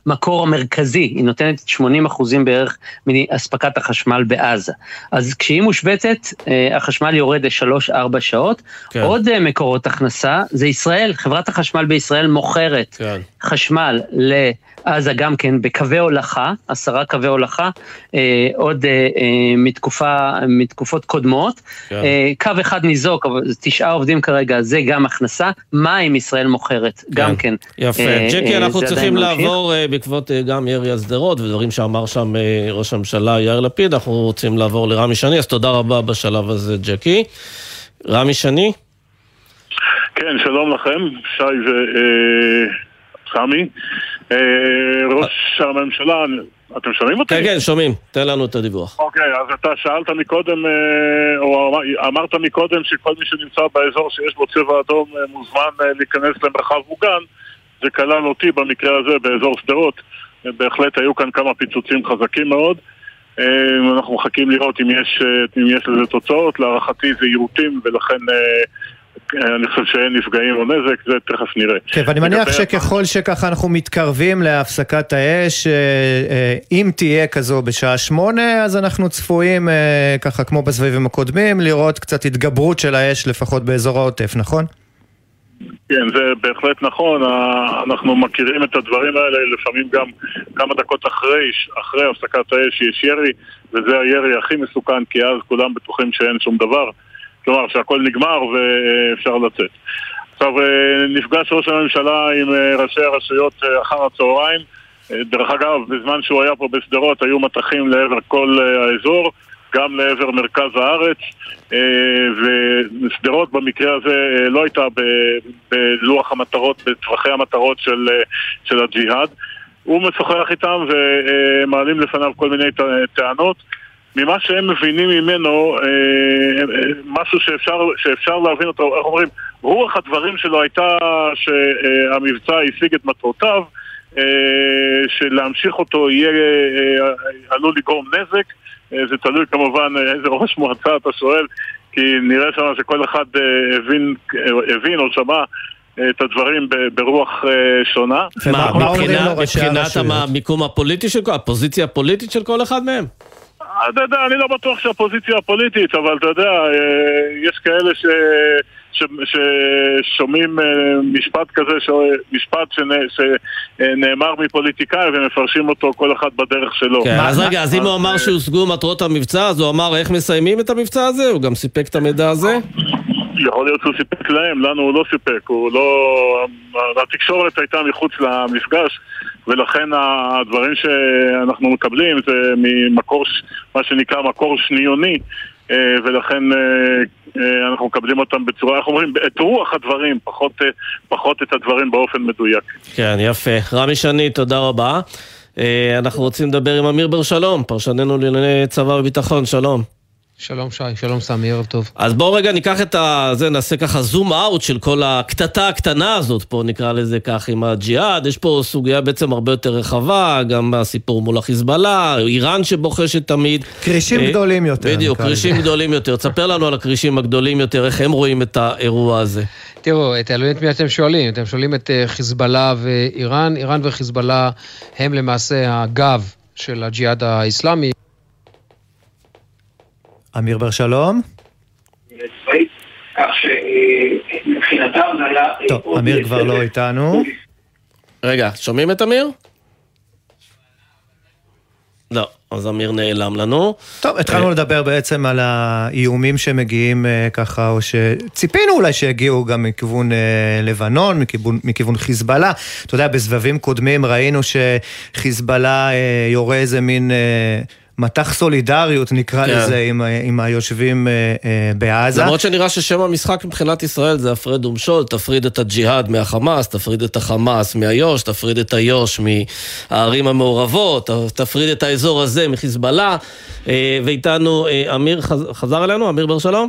המקור המרכזי, היא נותנת 80 אחוזים בערך מאספקת החשמל בעזה. אז כשהיא מושבתת, אה, החשמל יורד לשלוש-ארבע שעות. כן. עוד אה, מקורות הכנסה זה ישראל, חברת החשמל בישראל מוכרת כן. חשמל לעזה גם כן בקווי הולכה, עשרה קווי הולכה, אה, עוד אה, אה, מתקופה, מתקופות קודמות. כן. אה, קו אחד ניזוק, אבל תשעה עובדים כרגע, זה גם הכנסה. מים ישראל מוכרת, גם כן. יפה. אה, ג'קי, אה, אנחנו צריכים. לעבור אה, בעקבות אה, גם ירי על שדרות ודברים שאמר שם אה, ראש הממשלה יאיר לפיד, אנחנו רוצים לעבור לרמי שני, אז תודה רבה בשלב הזה, ג'קי. רמי שני? כן, שלום לכם, שי וסמי. אה, ראש הממשלה, אתם שומעים אותי? כן, כן, שומעים, תן לנו את הדיווח. אוקיי, אז אתה שאלת מקודם, אה, או אמר- אמרת מקודם שכל מי שנמצא באזור שיש בו צבע אדום אה, מוזמן אה, להיכנס למרחב מוגן. זה כלל אותי במקרה הזה באזור שדרות. אה, בהחלט היו כאן כמה פיצוצים חזקים מאוד. אה, אנחנו מחכים לראות אם יש, אה, אם יש לזה תוצאות. להערכתי זה יירוטים ולכן אה, אני חושב שאין נפגעים או נזק, זה תכף נראה. כן, ואני מניח שככל שככה אנחנו מתקרבים להפסקת האש, אה, אה, אם תהיה כזו בשעה שמונה, אז אנחנו צפויים, אה, ככה כמו בסבבים הקודמים, לראות קצת התגברות של האש, לפחות באזור העוטף, נכון? כן, זה בהחלט נכון, אנחנו מכירים את הדברים האלה לפעמים גם כמה דקות אחרי, אחרי הפסקת האש יש ירי, וזה הירי הכי מסוכן, כי אז כולם בטוחים שאין שום דבר, כלומר שהכל נגמר ואפשר לצאת. עכשיו, אה, נפגש ראש הממשלה עם אה, ראשי הרשויות אה, אחר הצהריים, דרך אגב, בזמן שהוא היה פה בשדרות היו מטחים לעבר כל האזור, גם לעבר מרכז הארץ, ושדרות במקרה הזה לא הייתה בלוח המטרות, בטווחי המטרות של, של הג'יהאד. הוא משוחח איתם ומעלים לפניו כל מיני טענות. ממה שהם מבינים ממנו, אה, אה, משהו שאפשר, שאפשר להבין אותו, איך אומרים, רוח הדברים שלו הייתה שהמבצע השיג את מטרותיו, אה, שלהמשיך אותו יהיה, עלול לגרום נזק. זה תלוי כמובן איזה ראש מועצה אתה שואל, כי נראה שם שכל אחד הבין, הבין או שמע את הדברים ברוח שונה. מה, מבחינת? המיקום הפוליטי של כל, הפוזיציה הפוליטית של כל אחד מהם? אתה יודע, אני לא בטוח שהפוזיציה הפוליטית, אבל אתה יודע, אה, יש כאלה ש... ש... ששומעים אה, משפט כזה, ש... משפט שנ... שנאמר מפוליטיקאי ומפרשים אותו כל אחד בדרך שלו. כן, אז רגע, אז אם הוא אמר אה, שהושגו מטרות המבצע, אז הוא אמר איך מסיימים את המבצע הזה? הוא גם סיפק את המידע הזה? יכול להיות שהוא סיפק להם, לנו הוא לא סיפק, הוא לא... התקשורת הייתה מחוץ למפגש ולכן הדברים שאנחנו מקבלים זה ממקור, מה שנקרא מקור שניוני אה, ולכן אה, אה, אנחנו מקבלים אותם בצורה, איך אומרים, את רוח הדברים, פחות, פחות את הדברים באופן מדויק. כן, יפה. רמי שני, תודה רבה. אנחנו רוצים לדבר עם אמיר בר שלום, פרשננו לענייני צבא וביטחון, שלום. שלום שי, שלום סמי, ערב טוב. אז בואו רגע ניקח את ה... זה, נעשה ככה זום אאוט של כל הקטטה הקטנה הזאת פה, נקרא לזה כך, עם הג'יהאד. יש פה סוגיה בעצם הרבה יותר רחבה, גם הסיפור מול החיזבאללה, איראן שבוחשת תמיד. כרישים אה, גדולים יותר. בדיוק. כרישים גדולים יותר. תספר לנו על הכרישים הגדולים יותר, איך הם רואים את האירוע הזה. תראו, תלוי את מי אתם שואלים. אתם שואלים את אה, חיזבאללה ואיראן. איראן וחיזבאללה הם למעשה הגב של הג'יהאד האיסלאמי. אמיר בר שלום? כך שמבחינתם זה היה... טוב, אמיר כבר לא איתנו. רגע, שומעים את אמיר? לא, אז אמיר נעלם לנו. טוב, התחלנו לדבר בעצם על האיומים שמגיעים אה, ככה, או שציפינו אולי שיגיעו גם מכיוון אה, לבנון, מכיוון, מכיוון חיזבאללה. אתה יודע, בסבבים קודמים ראינו שחיזבאללה אה, יורה איזה מין... מטח סולידריות נקרא כן. לזה עם, עם היושבים אה, אה, בעזה. למרות שנראה ששם המשחק מבחינת ישראל זה הפרד ומשול, תפריד את הג'יהאד מהחמאס, תפריד את החמאס מאיו"ש, תפריד את איו"ש מהערים המעורבות, תפריד את האזור הזה מחיזבאללה. אה, ואיתנו אה, אמיר, חז- חזר אלינו? אמיר בר שלום?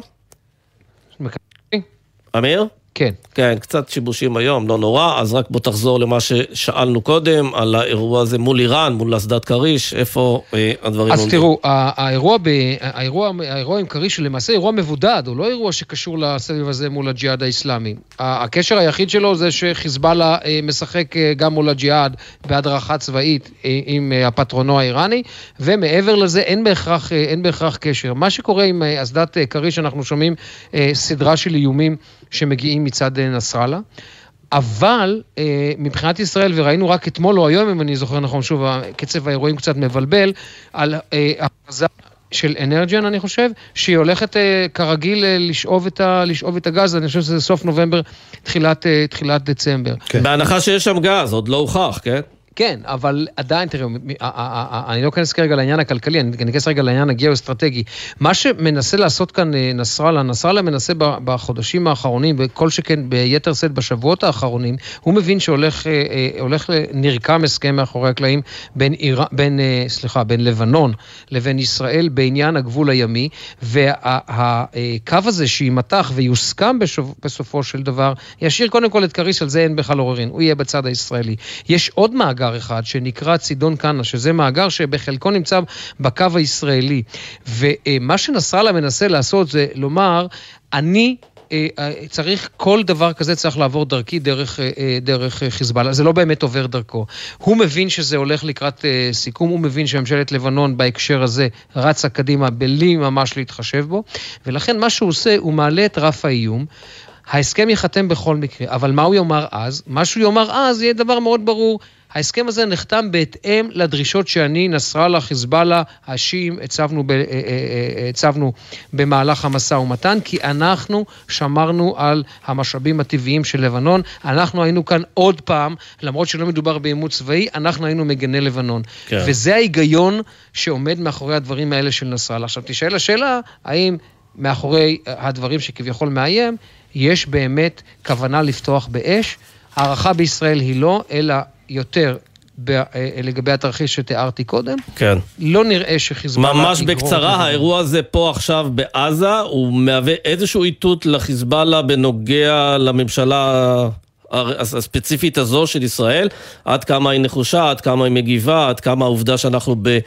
אמיר? כן. כן, קצת שיבושים היום, לא נורא, אז רק בוא תחזור למה ששאלנו קודם, על האירוע הזה מול איראן, מול אסדת כריש, איפה אה, הדברים אז עומדים. תראו, ה- האירוע, ב, האירוע, האירוע עם כריש הוא למעשה אירוע מבודד, הוא לא אירוע שקשור לסבב הזה מול הג'יהאד האיסלאמי. הקשר היחיד שלו זה שחיזבאללה אה, משחק אה, גם מול הג'יהאד בהדרכה צבאית אה, עם הפטרונו האיראני, ומעבר לזה אין בהכרח, אין בהכרח קשר. מה שקורה עם אסדת כריש, אנחנו שומעים סדרה של איומים שמגיעים מצד אה, נסראללה. אבל אה, מבחינת ישראל, וראינו רק אתמול או היום, אם אני זוכר נכון, שוב, קצב האירועים קצת מבלבל, על אה, הכרזה של אנרג'ן, אני חושב, שהיא הולכת כרגיל לשאוב, את ה, לשאוב את הגז, אני חושב שזה סוף נובמבר, תחילת, תחילת דצמבר. כן. בהנחה שיש שם גז, עוד לא הוכח, כן? כן, אבל עדיין, תראו, אני לא אכנס כרגע לעניין הכלכלי, אני אכנס רגע לעניין הגיאו-אסטרטגי. מה שמנסה לעשות כאן אה, נסראללה, נסראללה מנסה בחודשים האחרונים, וכל שכן ביתר שאת בשבועות האחרונים, הוא מבין שהולך אה, אה, הולך נרקם הסכם מאחורי הקלעים בין, אירא, בין, סליחה, בין לבנון לבין ישראל בעניין הגבול הימי, והקו הזה שיימתח ויוסכם בשוב- בסופו של דבר, ישאיר קודם כל את כריש, על זה אין בכלל עוררין, הוא יהיה בצד הישראלי. יש עוד מאגר אחד שנקרא צידון קאנה, שזה מאגר שבחלקו נמצא בקו הישראלי. ומה שנסראללה מנסה לעשות זה לומר, אני... אה, אה, צריך, כל דבר כזה צריך לעבור דרכי, דרך, אה, דרך חיזבאללה. זה לא באמת עובר דרכו. הוא מבין שזה הולך לקראת סיכום, הוא מבין שממשלת לבנון בהקשר הזה רצה קדימה בלי ממש להתחשב בו, ולכן מה שהוא עושה, הוא מעלה את רף האיום. ההסכם ייחתם בכל מקרה, אבל מה הוא יאמר אז? מה שהוא יאמר אז יהיה דבר מאוד ברור. ההסכם הזה נחתם בהתאם לדרישות שאני, נסראללה, חיזבאללה, השיעים, הצבנו, ב, אה, אה, אה, הצבנו במהלך המשא ומתן, כי אנחנו שמרנו על המשאבים הטבעיים של לבנון. אנחנו היינו כאן עוד פעם, למרות שלא מדובר בעימות צבאי, אנחנו היינו מגני לבנון. כן. וזה ההיגיון שעומד מאחורי הדברים האלה של נסראללה. עכשיו, תשאל השאלה, האם מאחורי הדברים שכביכול מאיים, יש באמת כוונה לפתוח באש? הערכה בישראל היא לא, אלא יותר ב- אה, לגבי התרחיש שתיארתי קודם. כן. לא נראה שחיזבאללה ממש בקצרה, את זה. האירוע הזה פה עכשיו בעזה, הוא מהווה איזשהו איתות לחיזבאללה בנוגע לממשלה הספציפית הזו של ישראל, עד כמה היא נחושה, עד כמה היא מגיבה, עד כמה העובדה שאנחנו ב,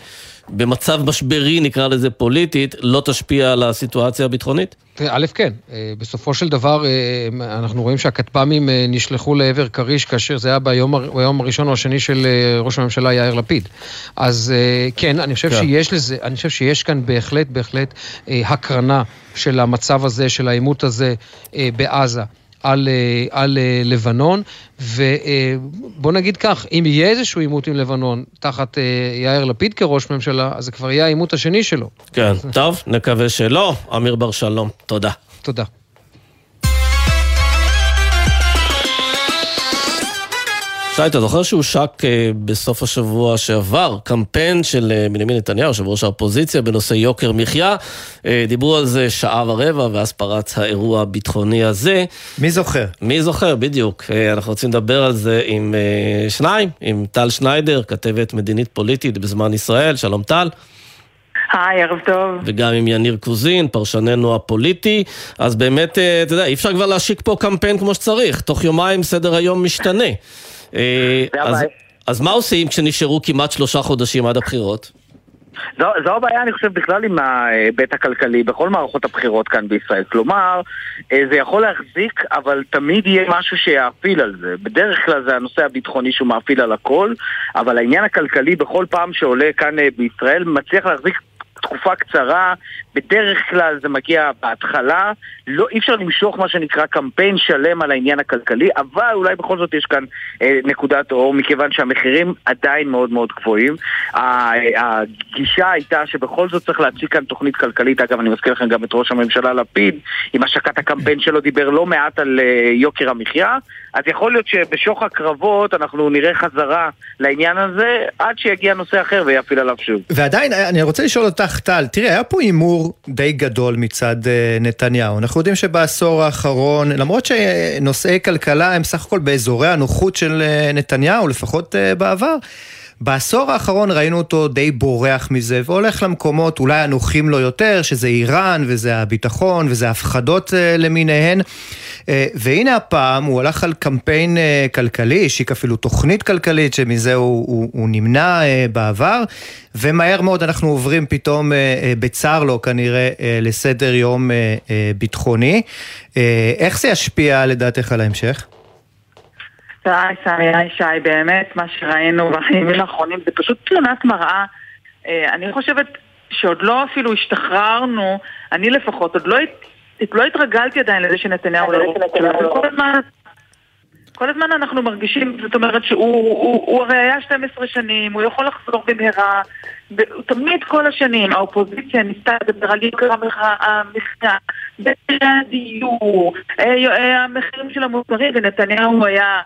במצב משברי, נקרא לזה פוליטית, לא תשפיע על הסיטואציה הביטחונית? א', כן, אה, בסופו של דבר אה, אנחנו רואים שהכטב"מים אה, נשלחו לעבר כריש כאשר זה היה ביום, ביום הראשון או השני של אה, ראש הממשלה יאיר לפיד. אז אה, כן, אני חושב כן. שיש לזה, אני חושב שיש כאן בהחלט, בהחלט אה, הקרנה של המצב הזה, של העימות הזה אה, בעזה. על, אה, על אה, לבנון, ובוא נגיד כך, אם יהיה איזשהו עימות עם לבנון תחת אה, יאיר לפיד כראש ממשלה, אז זה כבר יהיה העימות השני שלו. כן, טוב, נקווה שלא. אמיר בר שלום, תודה. תודה. שי, אתה זוכר שהושק אה, בסוף השבוע שעבר קמפיין של אה, בנימין נתניהו, יושב ראש האופוזיציה, בנושא יוקר מחיה? אה, דיברו על זה שעה ורבע, ואז פרץ האירוע הביטחוני הזה. מי זוכר? מי זוכר, בדיוק. אנחנו רוצים לדבר על זה עם שניים, עם טל שניידר, כתבת מדינית פוליטית בזמן ישראל. שלום טל. היי, ערב טוב. וגם עם יניר קוזין, פרשננו הפוליטי. אז באמת, אתה יודע, אי אפשר כבר להשיק פה קמפיין כמו שצריך. תוך יומיים סדר היום משתנה. אה, אז, אז מה עושים כשנשארו כמעט שלושה חודשים עד הבחירות? זו, זו הבעיה, אני חושב, בכלל עם ההיבט הכלכלי בכל מערכות הבחירות כאן בישראל. כלומר, אה, זה יכול להחזיק, אבל תמיד יהיה משהו שיאפיל על זה. בדרך כלל זה הנושא הביטחוני שהוא מאפיל על הכל, אבל העניין הכלכלי בכל פעם שעולה כאן אה, בישראל מצליח להחזיק תקופה קצרה, בדרך כלל זה מגיע בהתחלה, לא, אי אפשר למשוך מה שנקרא קמפיין שלם על העניין הכלכלי, אבל אולי בכל זאת יש כאן אה, נקודת אור, מכיוון שהמחירים עדיין מאוד מאוד גבוהים. הגישה הייתה שבכל זאת צריך להציג כאן תוכנית כלכלית, אגב אני מזכיר לכם גם את ראש הממשלה לפיד, עם השקת הקמפיין שלו דיבר לא מעט על אה, יוקר המחיה, אז יכול להיות שבשוך הקרבות אנחנו נראה חזרה לעניין הזה, עד שיגיע נושא אחר ויפעיל עליו שוב. ועדיין, אני רוצה לשאול אותך, טל, תראי, היה פה הימור די גדול מצד אה, נתניהו. אנחנו יודעים שבעשור האחרון, למרות שנושאי כלכלה הם סך הכל באזורי הנוחות של אה, נתניהו, לפחות אה, בעבר, בעשור האחרון ראינו אותו די בורח מזה והולך למקומות אולי הנוחים לו יותר, שזה איראן וזה הביטחון וזה הפחדות למיניהן. והנה הפעם הוא הלך על קמפיין כלכלי, השיק אפילו תוכנית כלכלית שמזה הוא, הוא, הוא נמנע בעבר, ומהר מאוד אנחנו עוברים פתאום בצר לו כנראה לסדר יום ביטחוני. איך זה ישפיע לדעתך על ההמשך? היי סמי, היי שי, באמת מה שראינו בימים האחרונים זה פשוט תמונת מראה. אני חושבת שעוד לא אפילו השתחררנו, אני לפחות, עוד לא, לא התרגלתי עדיין לזה שנתניהו לא... כל הזמן כל הזמן אנחנו מרגישים, זאת אומרת שהוא הוא, הוא הרי היה 12 שנים, הוא יכול לחזור במהרה, תמיד כל השנים האופוזיציה ניסתה לדבר על יוקר המחיה, הדיור, המחירים של המוצרים, ונתניהו היה אה,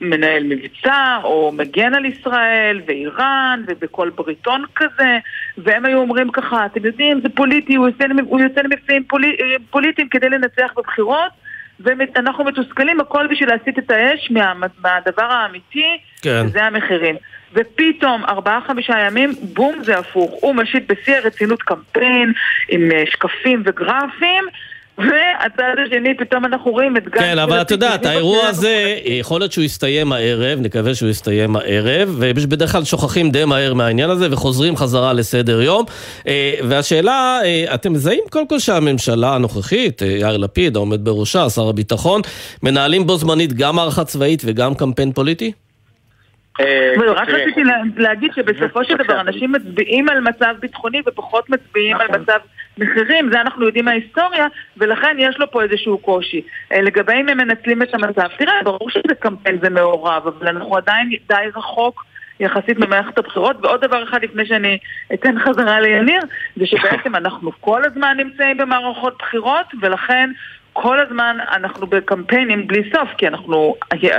מנהל מבצע או מגן על ישראל ואיראן ובכל בריטון כזה והם היו אומרים ככה, אתם יודעים, זה פוליטי, הוא יוצא, הוא יוצא למבצעים פולי, פוליטיים כדי לנצח בבחירות ואנחנו מתוסכלים הכל בשביל להסיט את האש מה, מהדבר האמיתי, כן. וזה המחירים. ופתאום, ארבעה-חמישה ימים, בום, זה הפוך. הוא משית בשיא הרצינות קמפיין עם שקפים וגרפים. והצד השני, פתאום אנחנו רואים את גן... כן, אבל את יודעת, האירוע הזה, יכול להיות שהוא יסתיים הערב, נקווה שהוא יסתיים הערב, ובדרך כלל שוכחים די מהר מהעניין הזה וחוזרים חזרה לסדר יום. והשאלה, אתם מזהים קודם כל שהממשלה הנוכחית, יאיר לפיד, העומד בראשה, שר הביטחון, מנהלים בו זמנית גם מערכה צבאית וגם קמפיין פוליטי? רק רציתי להגיד שבסופו של דבר אנשים מצביעים על מצב ביטחוני ופחות מצביעים על מצב מחירים, זה אנחנו יודעים מההיסטוריה, ולכן יש לו פה איזשהו קושי. לגבי אם הם מנצלים את המצב, תראה, ברור שזה קמפיין זה מעורב, אבל אנחנו עדיין די רחוק. יחסית ממערכת הבחירות, ועוד דבר אחד לפני שאני אתן חזרה ליניר, זה שבעצם אנחנו כל הזמן נמצאים במערכות בחירות, ולכן כל הזמן אנחנו בקמפיינים בלי סוף, כי אנחנו,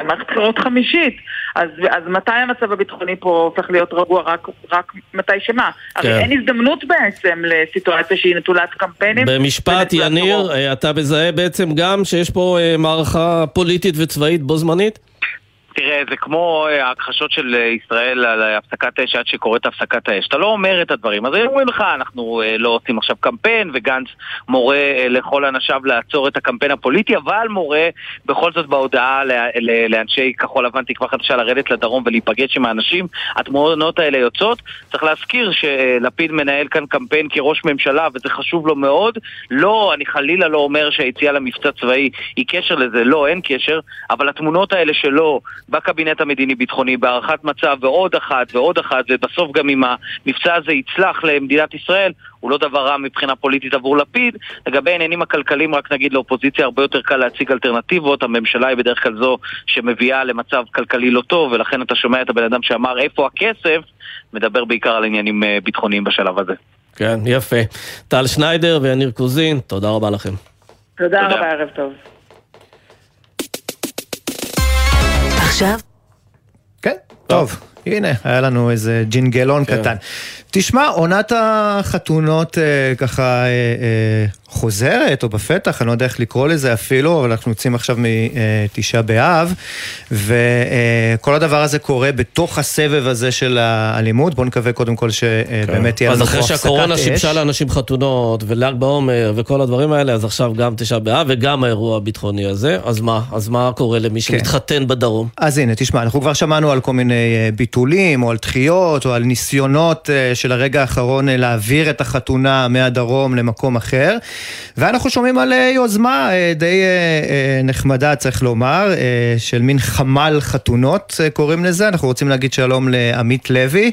מערכת בחירות חמישית, אז, אז מתי המצב הביטחוני פה הופך להיות רגוע? רק, רק מתי שמה? כן. הרי אין הזדמנות בעצם לסיטואציה שהיא נטולת קמפיינים. במשפט, יניר. אתה מזהה בעצם גם שיש פה אה, מערכה פוליטית וצבאית בו זמנית? תראה, זה כמו ההכחשות של ישראל על הפסקת האש עד שקורית הפסקת האש. אתה לא אומר את הדברים, אז אומרים לך, אנחנו לא עושים עכשיו קמפיין, וגנץ מורה לכל אנשיו לעצור את הקמפיין הפוליטי, אבל מורה בכל זאת בהודעה לאנשי כחול לבן תקווה חדשה לרדת לדרום ולהיפגש עם האנשים. התמונות האלה יוצאות. צריך להזכיר שלפיד מנהל כאן קמפיין כראש ממשלה, וזה חשוב לו מאוד. לא, אני חלילה לא אומר שהיציאה למבצע צבאי היא קשר לזה, לא, אין קשר, אבל התמונות האלה שלו בקבינט המדיני-ביטחוני, בהערכת מצב ועוד אחת ועוד אחת, ובסוף גם אם המבצע הזה יצלח למדינת ישראל, הוא לא דבר רע מבחינה פוליטית עבור לפיד. לגבי העניינים הכלכליים, רק נגיד לאופוזיציה הרבה יותר קל להציג אלטרנטיבות. הממשלה היא בדרך כלל זו שמביאה למצב כלכלי לא טוב, ולכן אתה שומע את הבן אדם שאמר איפה הכסף, מדבר בעיקר על עניינים ביטחוניים בשלב הזה. כן, יפה. טל שניידר ויניר קוזין, תודה רבה לכם. תודה, תודה. רבה, ערב טוב. עכשיו? כן, טוב. הנה, היה לנו איזה ג'ינגלון כן. קטן. תשמע, עונת החתונות אה, ככה אה, אה, חוזרת, או בפתח, אני לא יודע איך לקרוא לזה אפילו, אבל אנחנו יוצאים עכשיו מתשעה באב, וכל הדבר הזה קורה בתוך הסבב הזה של האלימות. בואו נקווה קודם כל שבאמת תהיה אז לנו פה אחרי הפסקת שהקורונה אש. שיבשה לאנשים חתונות, ול"ג בעומר, וכל הדברים האלה, אז עכשיו גם תשעה באב, וגם האירוע הביטחוני הזה, אז מה? אז מה קורה למי שמתחתן בדרום? אז הנה, תשמע, אנחנו כבר שמענו על כל מיני אה, ביטולים, או על דחיות, או על ניסיונות אה, של הרגע האחרון אה, להעביר את החתונה מהדרום למקום אחר, ואנחנו שומעים על אה, יוזמה די נחמדה, צריך לומר, של מין חמ"ל חתונות, קוראים לזה. אנחנו רוצים להגיד שלום לעמית לוי.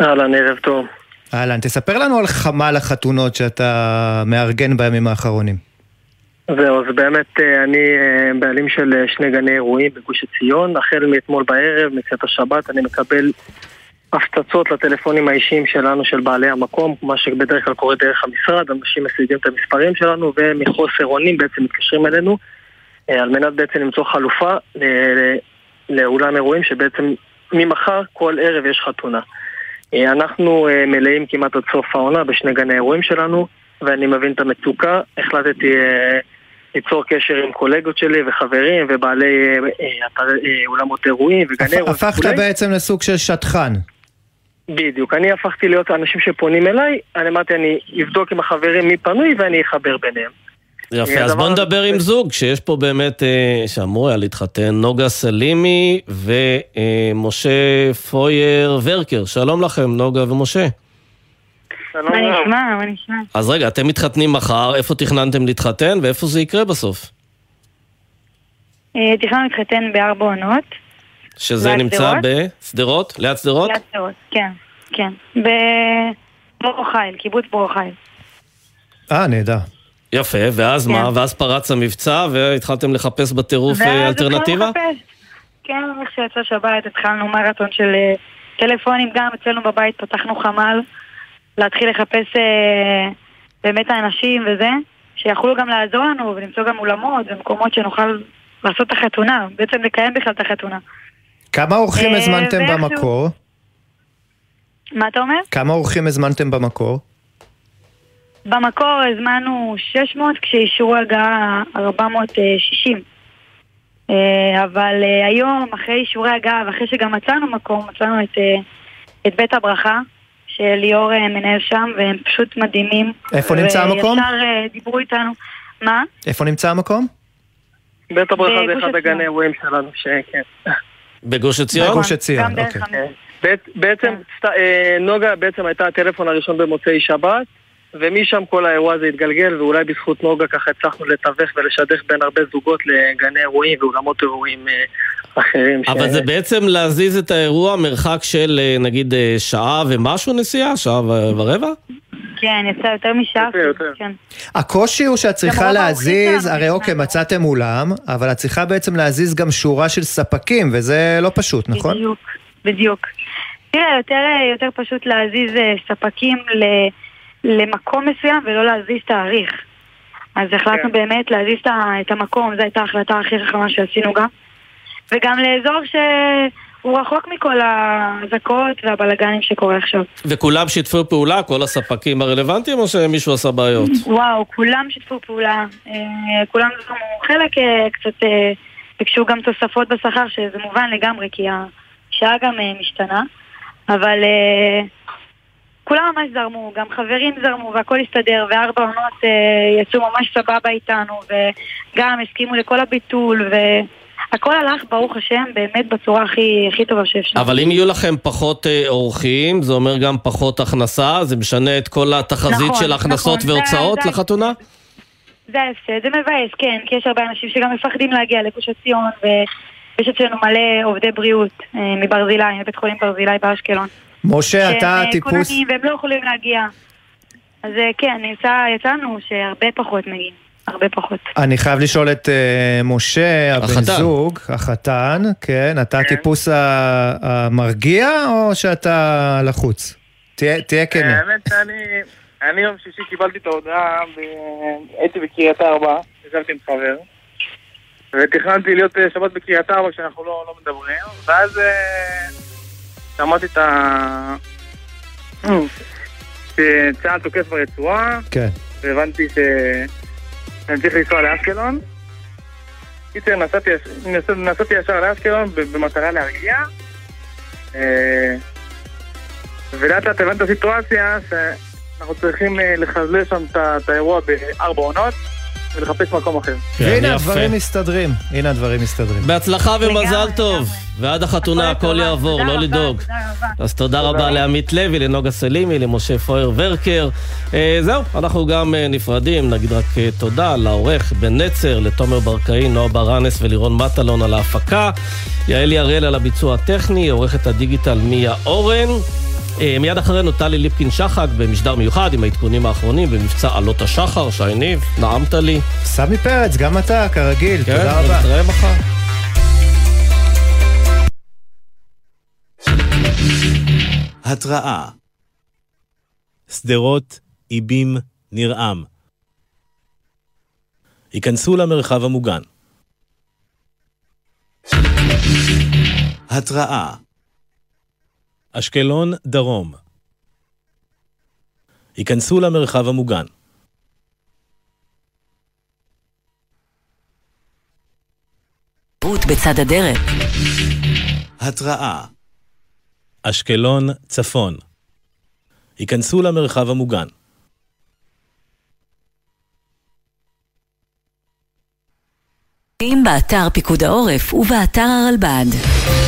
אהלן, ערב טוב. אהלן, תספר לנו על חמ"ל החתונות שאתה מארגן בימים האחרונים. זהו, אז באמת אה, אני אה, בעלים של אה, שני גני אירועים בגוש עציון. החל מאתמול בערב, מקצת השבת, אני מקבל הפצצות לטלפונים האישיים שלנו, של בעלי המקום, מה שבדרך כלל קורה דרך המשרד, אנשים משיגים את המספרים שלנו, ומחוסר אונים בעצם מתקשרים אלינו, על מנת בעצם למצוא חלופה לאולם אירועים שבעצם ממחר כל ערב יש חתונה. אנחנו מלאים כמעט עד סוף העונה בשני גני האירועים שלנו, ואני מבין את המצוקה. החלטתי אה, ליצור קשר עם קולגות שלי וחברים ובעלי אה, אה, אה, אולמות אירועים וגני אירועים. הפכת. בעצם לסוג של שטחן. בדיוק, אני הפכתי להיות האנשים שפונים אליי, אני אמרתי אני אבדוק עם החברים מי פנוי ואני אחבר ביניהם. יפה, אז בוא נדבר עם זוג שיש פה באמת, שאמור היה להתחתן, נוגה סלימי ומשה פויר ורקר. שלום לכם, נוגה ומשה. שלום מה נשמע? מה נשמע? אז רגע, אתם מתחתנים מחר, איפה תכננתם להתחתן ואיפה זה יקרה בסוף? אה, תכננו להתחתן בארבע עונות. שזה נמצא שדרות? בשדרות? ליד שדרות? ליד שדרות, כן, כן. בבור חיל, קיבוץ בור חיל. אה, נהדר. יפה, ואז כן. מה? ואז פרץ המבצע והתחלתם לחפש בטירוף אה, אלטרנטיבה? כן, איך שיצא שבת התחלנו מרתון של אה, טלפונים, גם אצלנו בבית פתחנו חמ"ל, להתחיל לחפש אה, באמת האנשים וזה, שיכולו גם לעזור לנו ולמצוא גם אולמות ומקומות שנוכל לעשות את החתונה, בעצם לקיים בכלל את החתונה. כמה אורחים אה, הזמנתם במקור? מה אתה אומר? כמה אורחים הזמנתם במקור? במקור הזמנו 600 כשאישרו הגעה 460. אה, אבל אה, היום, אחרי אישורי הגעה ואחרי שגם מצאנו מקום, מצאנו את, אה, את בית הברכה, שליאור אה, מנהל שם, והם פשוט מדהימים. איפה נמצא המקום? וישר אה, דיברו איתנו. מה? איפה נמצא המקום? בית הברכה זה אחד. הגני אירועים שלנו, שכן. בגוש עציון? בגוש עציון, אוקיי. בעת- בעצם, סת- אה, נוגה בעצם הייתה הטלפון הראשון במוצאי שבת, ומשם כל האירוע הזה התגלגל, ואולי בזכות נוגה ככה הצלחנו לתווך ולשדך בין הרבה זוגות לגני אירועים ואולמות אירועים אה, אחרים. ש- אבל זה בעצם להזיז את האירוע מרחק של אה, נגיד אה, שעה ומשהו נסיעה? שעה ו- ורבע? כן, יצא יותר משעה. יותר, כן. הקושי הוא שאת צריכה להזיז, הרי אוקיי, מצאתם אולם, אבל את צריכה בעצם להזיז גם שורה של ספקים, וזה לא פשוט, נכון? בדיוק, בדיוק. תראה, יותר, יותר פשוט להזיז ספקים ל, למקום מסוים ולא להזיז תאריך. אז החלטנו כן. באמת להזיז את המקום, זו הייתה ההחלטה הכי חכמה שעשינו גם. וגם לאזור שהוא רחוק מכל האזעקות והבלגנים שקורה עכשיו. וכולם שיתפו פעולה, כל הספקים הרלוונטיים, או שמישהו עשה בעיות? וואו, כולם שיתפו פעולה, אה, כולם זרמו. חלק אה, קצת אה, ביקשו גם תוספות בשכר, שזה מובן לגמרי, כי השעה גם משתנה. אבל כולם ממש זרמו, גם חברים זרמו והכל הסתדר, וארבע עונות אה, יצאו ממש סבבה איתנו, וגם הסכימו לכל הביטול, והכל הלך, ברוך השם, באמת בצורה הכי, הכי טובה שאפשר. אבל אם יהיו לכם פחות אה, אורחים, זה אומר גם פחות הכנסה, זה משנה את כל התחזית נכון, של הכנסות נכון, והוצאות זה- זה- לחתונה? זה ההפסד, זה מבאס, כן, כי יש הרבה אנשים שגם מפחדים להגיע לגוש עציון, ויש אצלנו מלא עובדי בריאות אה, מברזילי, מבית חולים ברזילי באשקלון. משה, אתה אה, טיפוס... והם לא יכולים להגיע. אז אה, כן, יצא, יצאנו שהרבה פחות מגיעים, הרבה פחות. אני חייב לשאול את אה, משה, הבן החתן. זוג, החתן, כן, אתה הטיפוס ה- המרגיע או שאתה לחוץ? תהיה תהיה כן. האמת שאני, אני יום שישי קיבלתי את ההודעה, הייתי בקריית ארבע, ישבתי עם חבר, ותכננתי להיות שבת בקריית ארבע כשאנחנו לא, לא מדברים, ואז אה, שמעתי את ה... שצה"ל תוקף ברצועה, כן. והבנתי שאני צריך לנסוע לאשקלון. קיצר, נסעתי, נסע- נסעתי ישר לאשקלון במטרה להרגיע. אה, ולאט לאט הבנתי את הסיטואציה שאנחנו צריכים אה, לחזלל שם את האירוע בארבע עונות ולחפש מקום אחר. כן, והנה. הדברים מסתדרים. הנה הדברים מסתדרים. בהצלחה ומזל טוב, ועד החתונה הכל יעבור, לא לדאוג. אז תודה רבה לעמית לוי, לנוגה סלימי, למשה פויר ורקר. אה, זהו, אנחנו גם אה, נפרדים, נגיד רק אה, תודה לעורך בן נצר, לתומר ברקאי, נועה ברנס ולירון מטלון על ההפקה, יעלי הראל על הביצוע הטכני, עורכת הדיגיטל מיה אורן. אה, מיד אחרינו טלי ליפקין שחק במשדר מיוחד עם העדכונים האחרונים במבצע עלות השחר, שי ניב, נעמת לי. סמי פרץ, גם אתה, כרגיל, כן, תודה רבה. נתראה מחר. התראה שדרות, איבים, נרעם. היכנסו למרחב המוגן. התראה אשקלון, דרום. היכנסו למרחב המוגן. בצד הדרך. התראה אשקלון, צפון. היכנסו למרחב המוגן. באתר פיקוד העורף ובאתר הרלב"ד.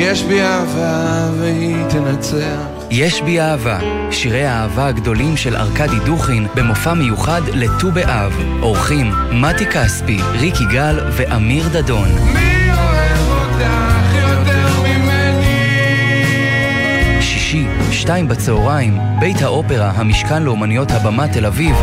יש בי אהבה והיא תנצח. יש בי אהבה, שירי האהבה הגדולים של ארכדי דוכין במופע מיוחד לט"ו באב. אורחים מתי כספי, ריק יגאל ואמיר דדון. מי אוהב אותך יותר ממני? שישי, שתיים בצהריים, בית האופרה, המשכן לאומניות הבמה תל אביב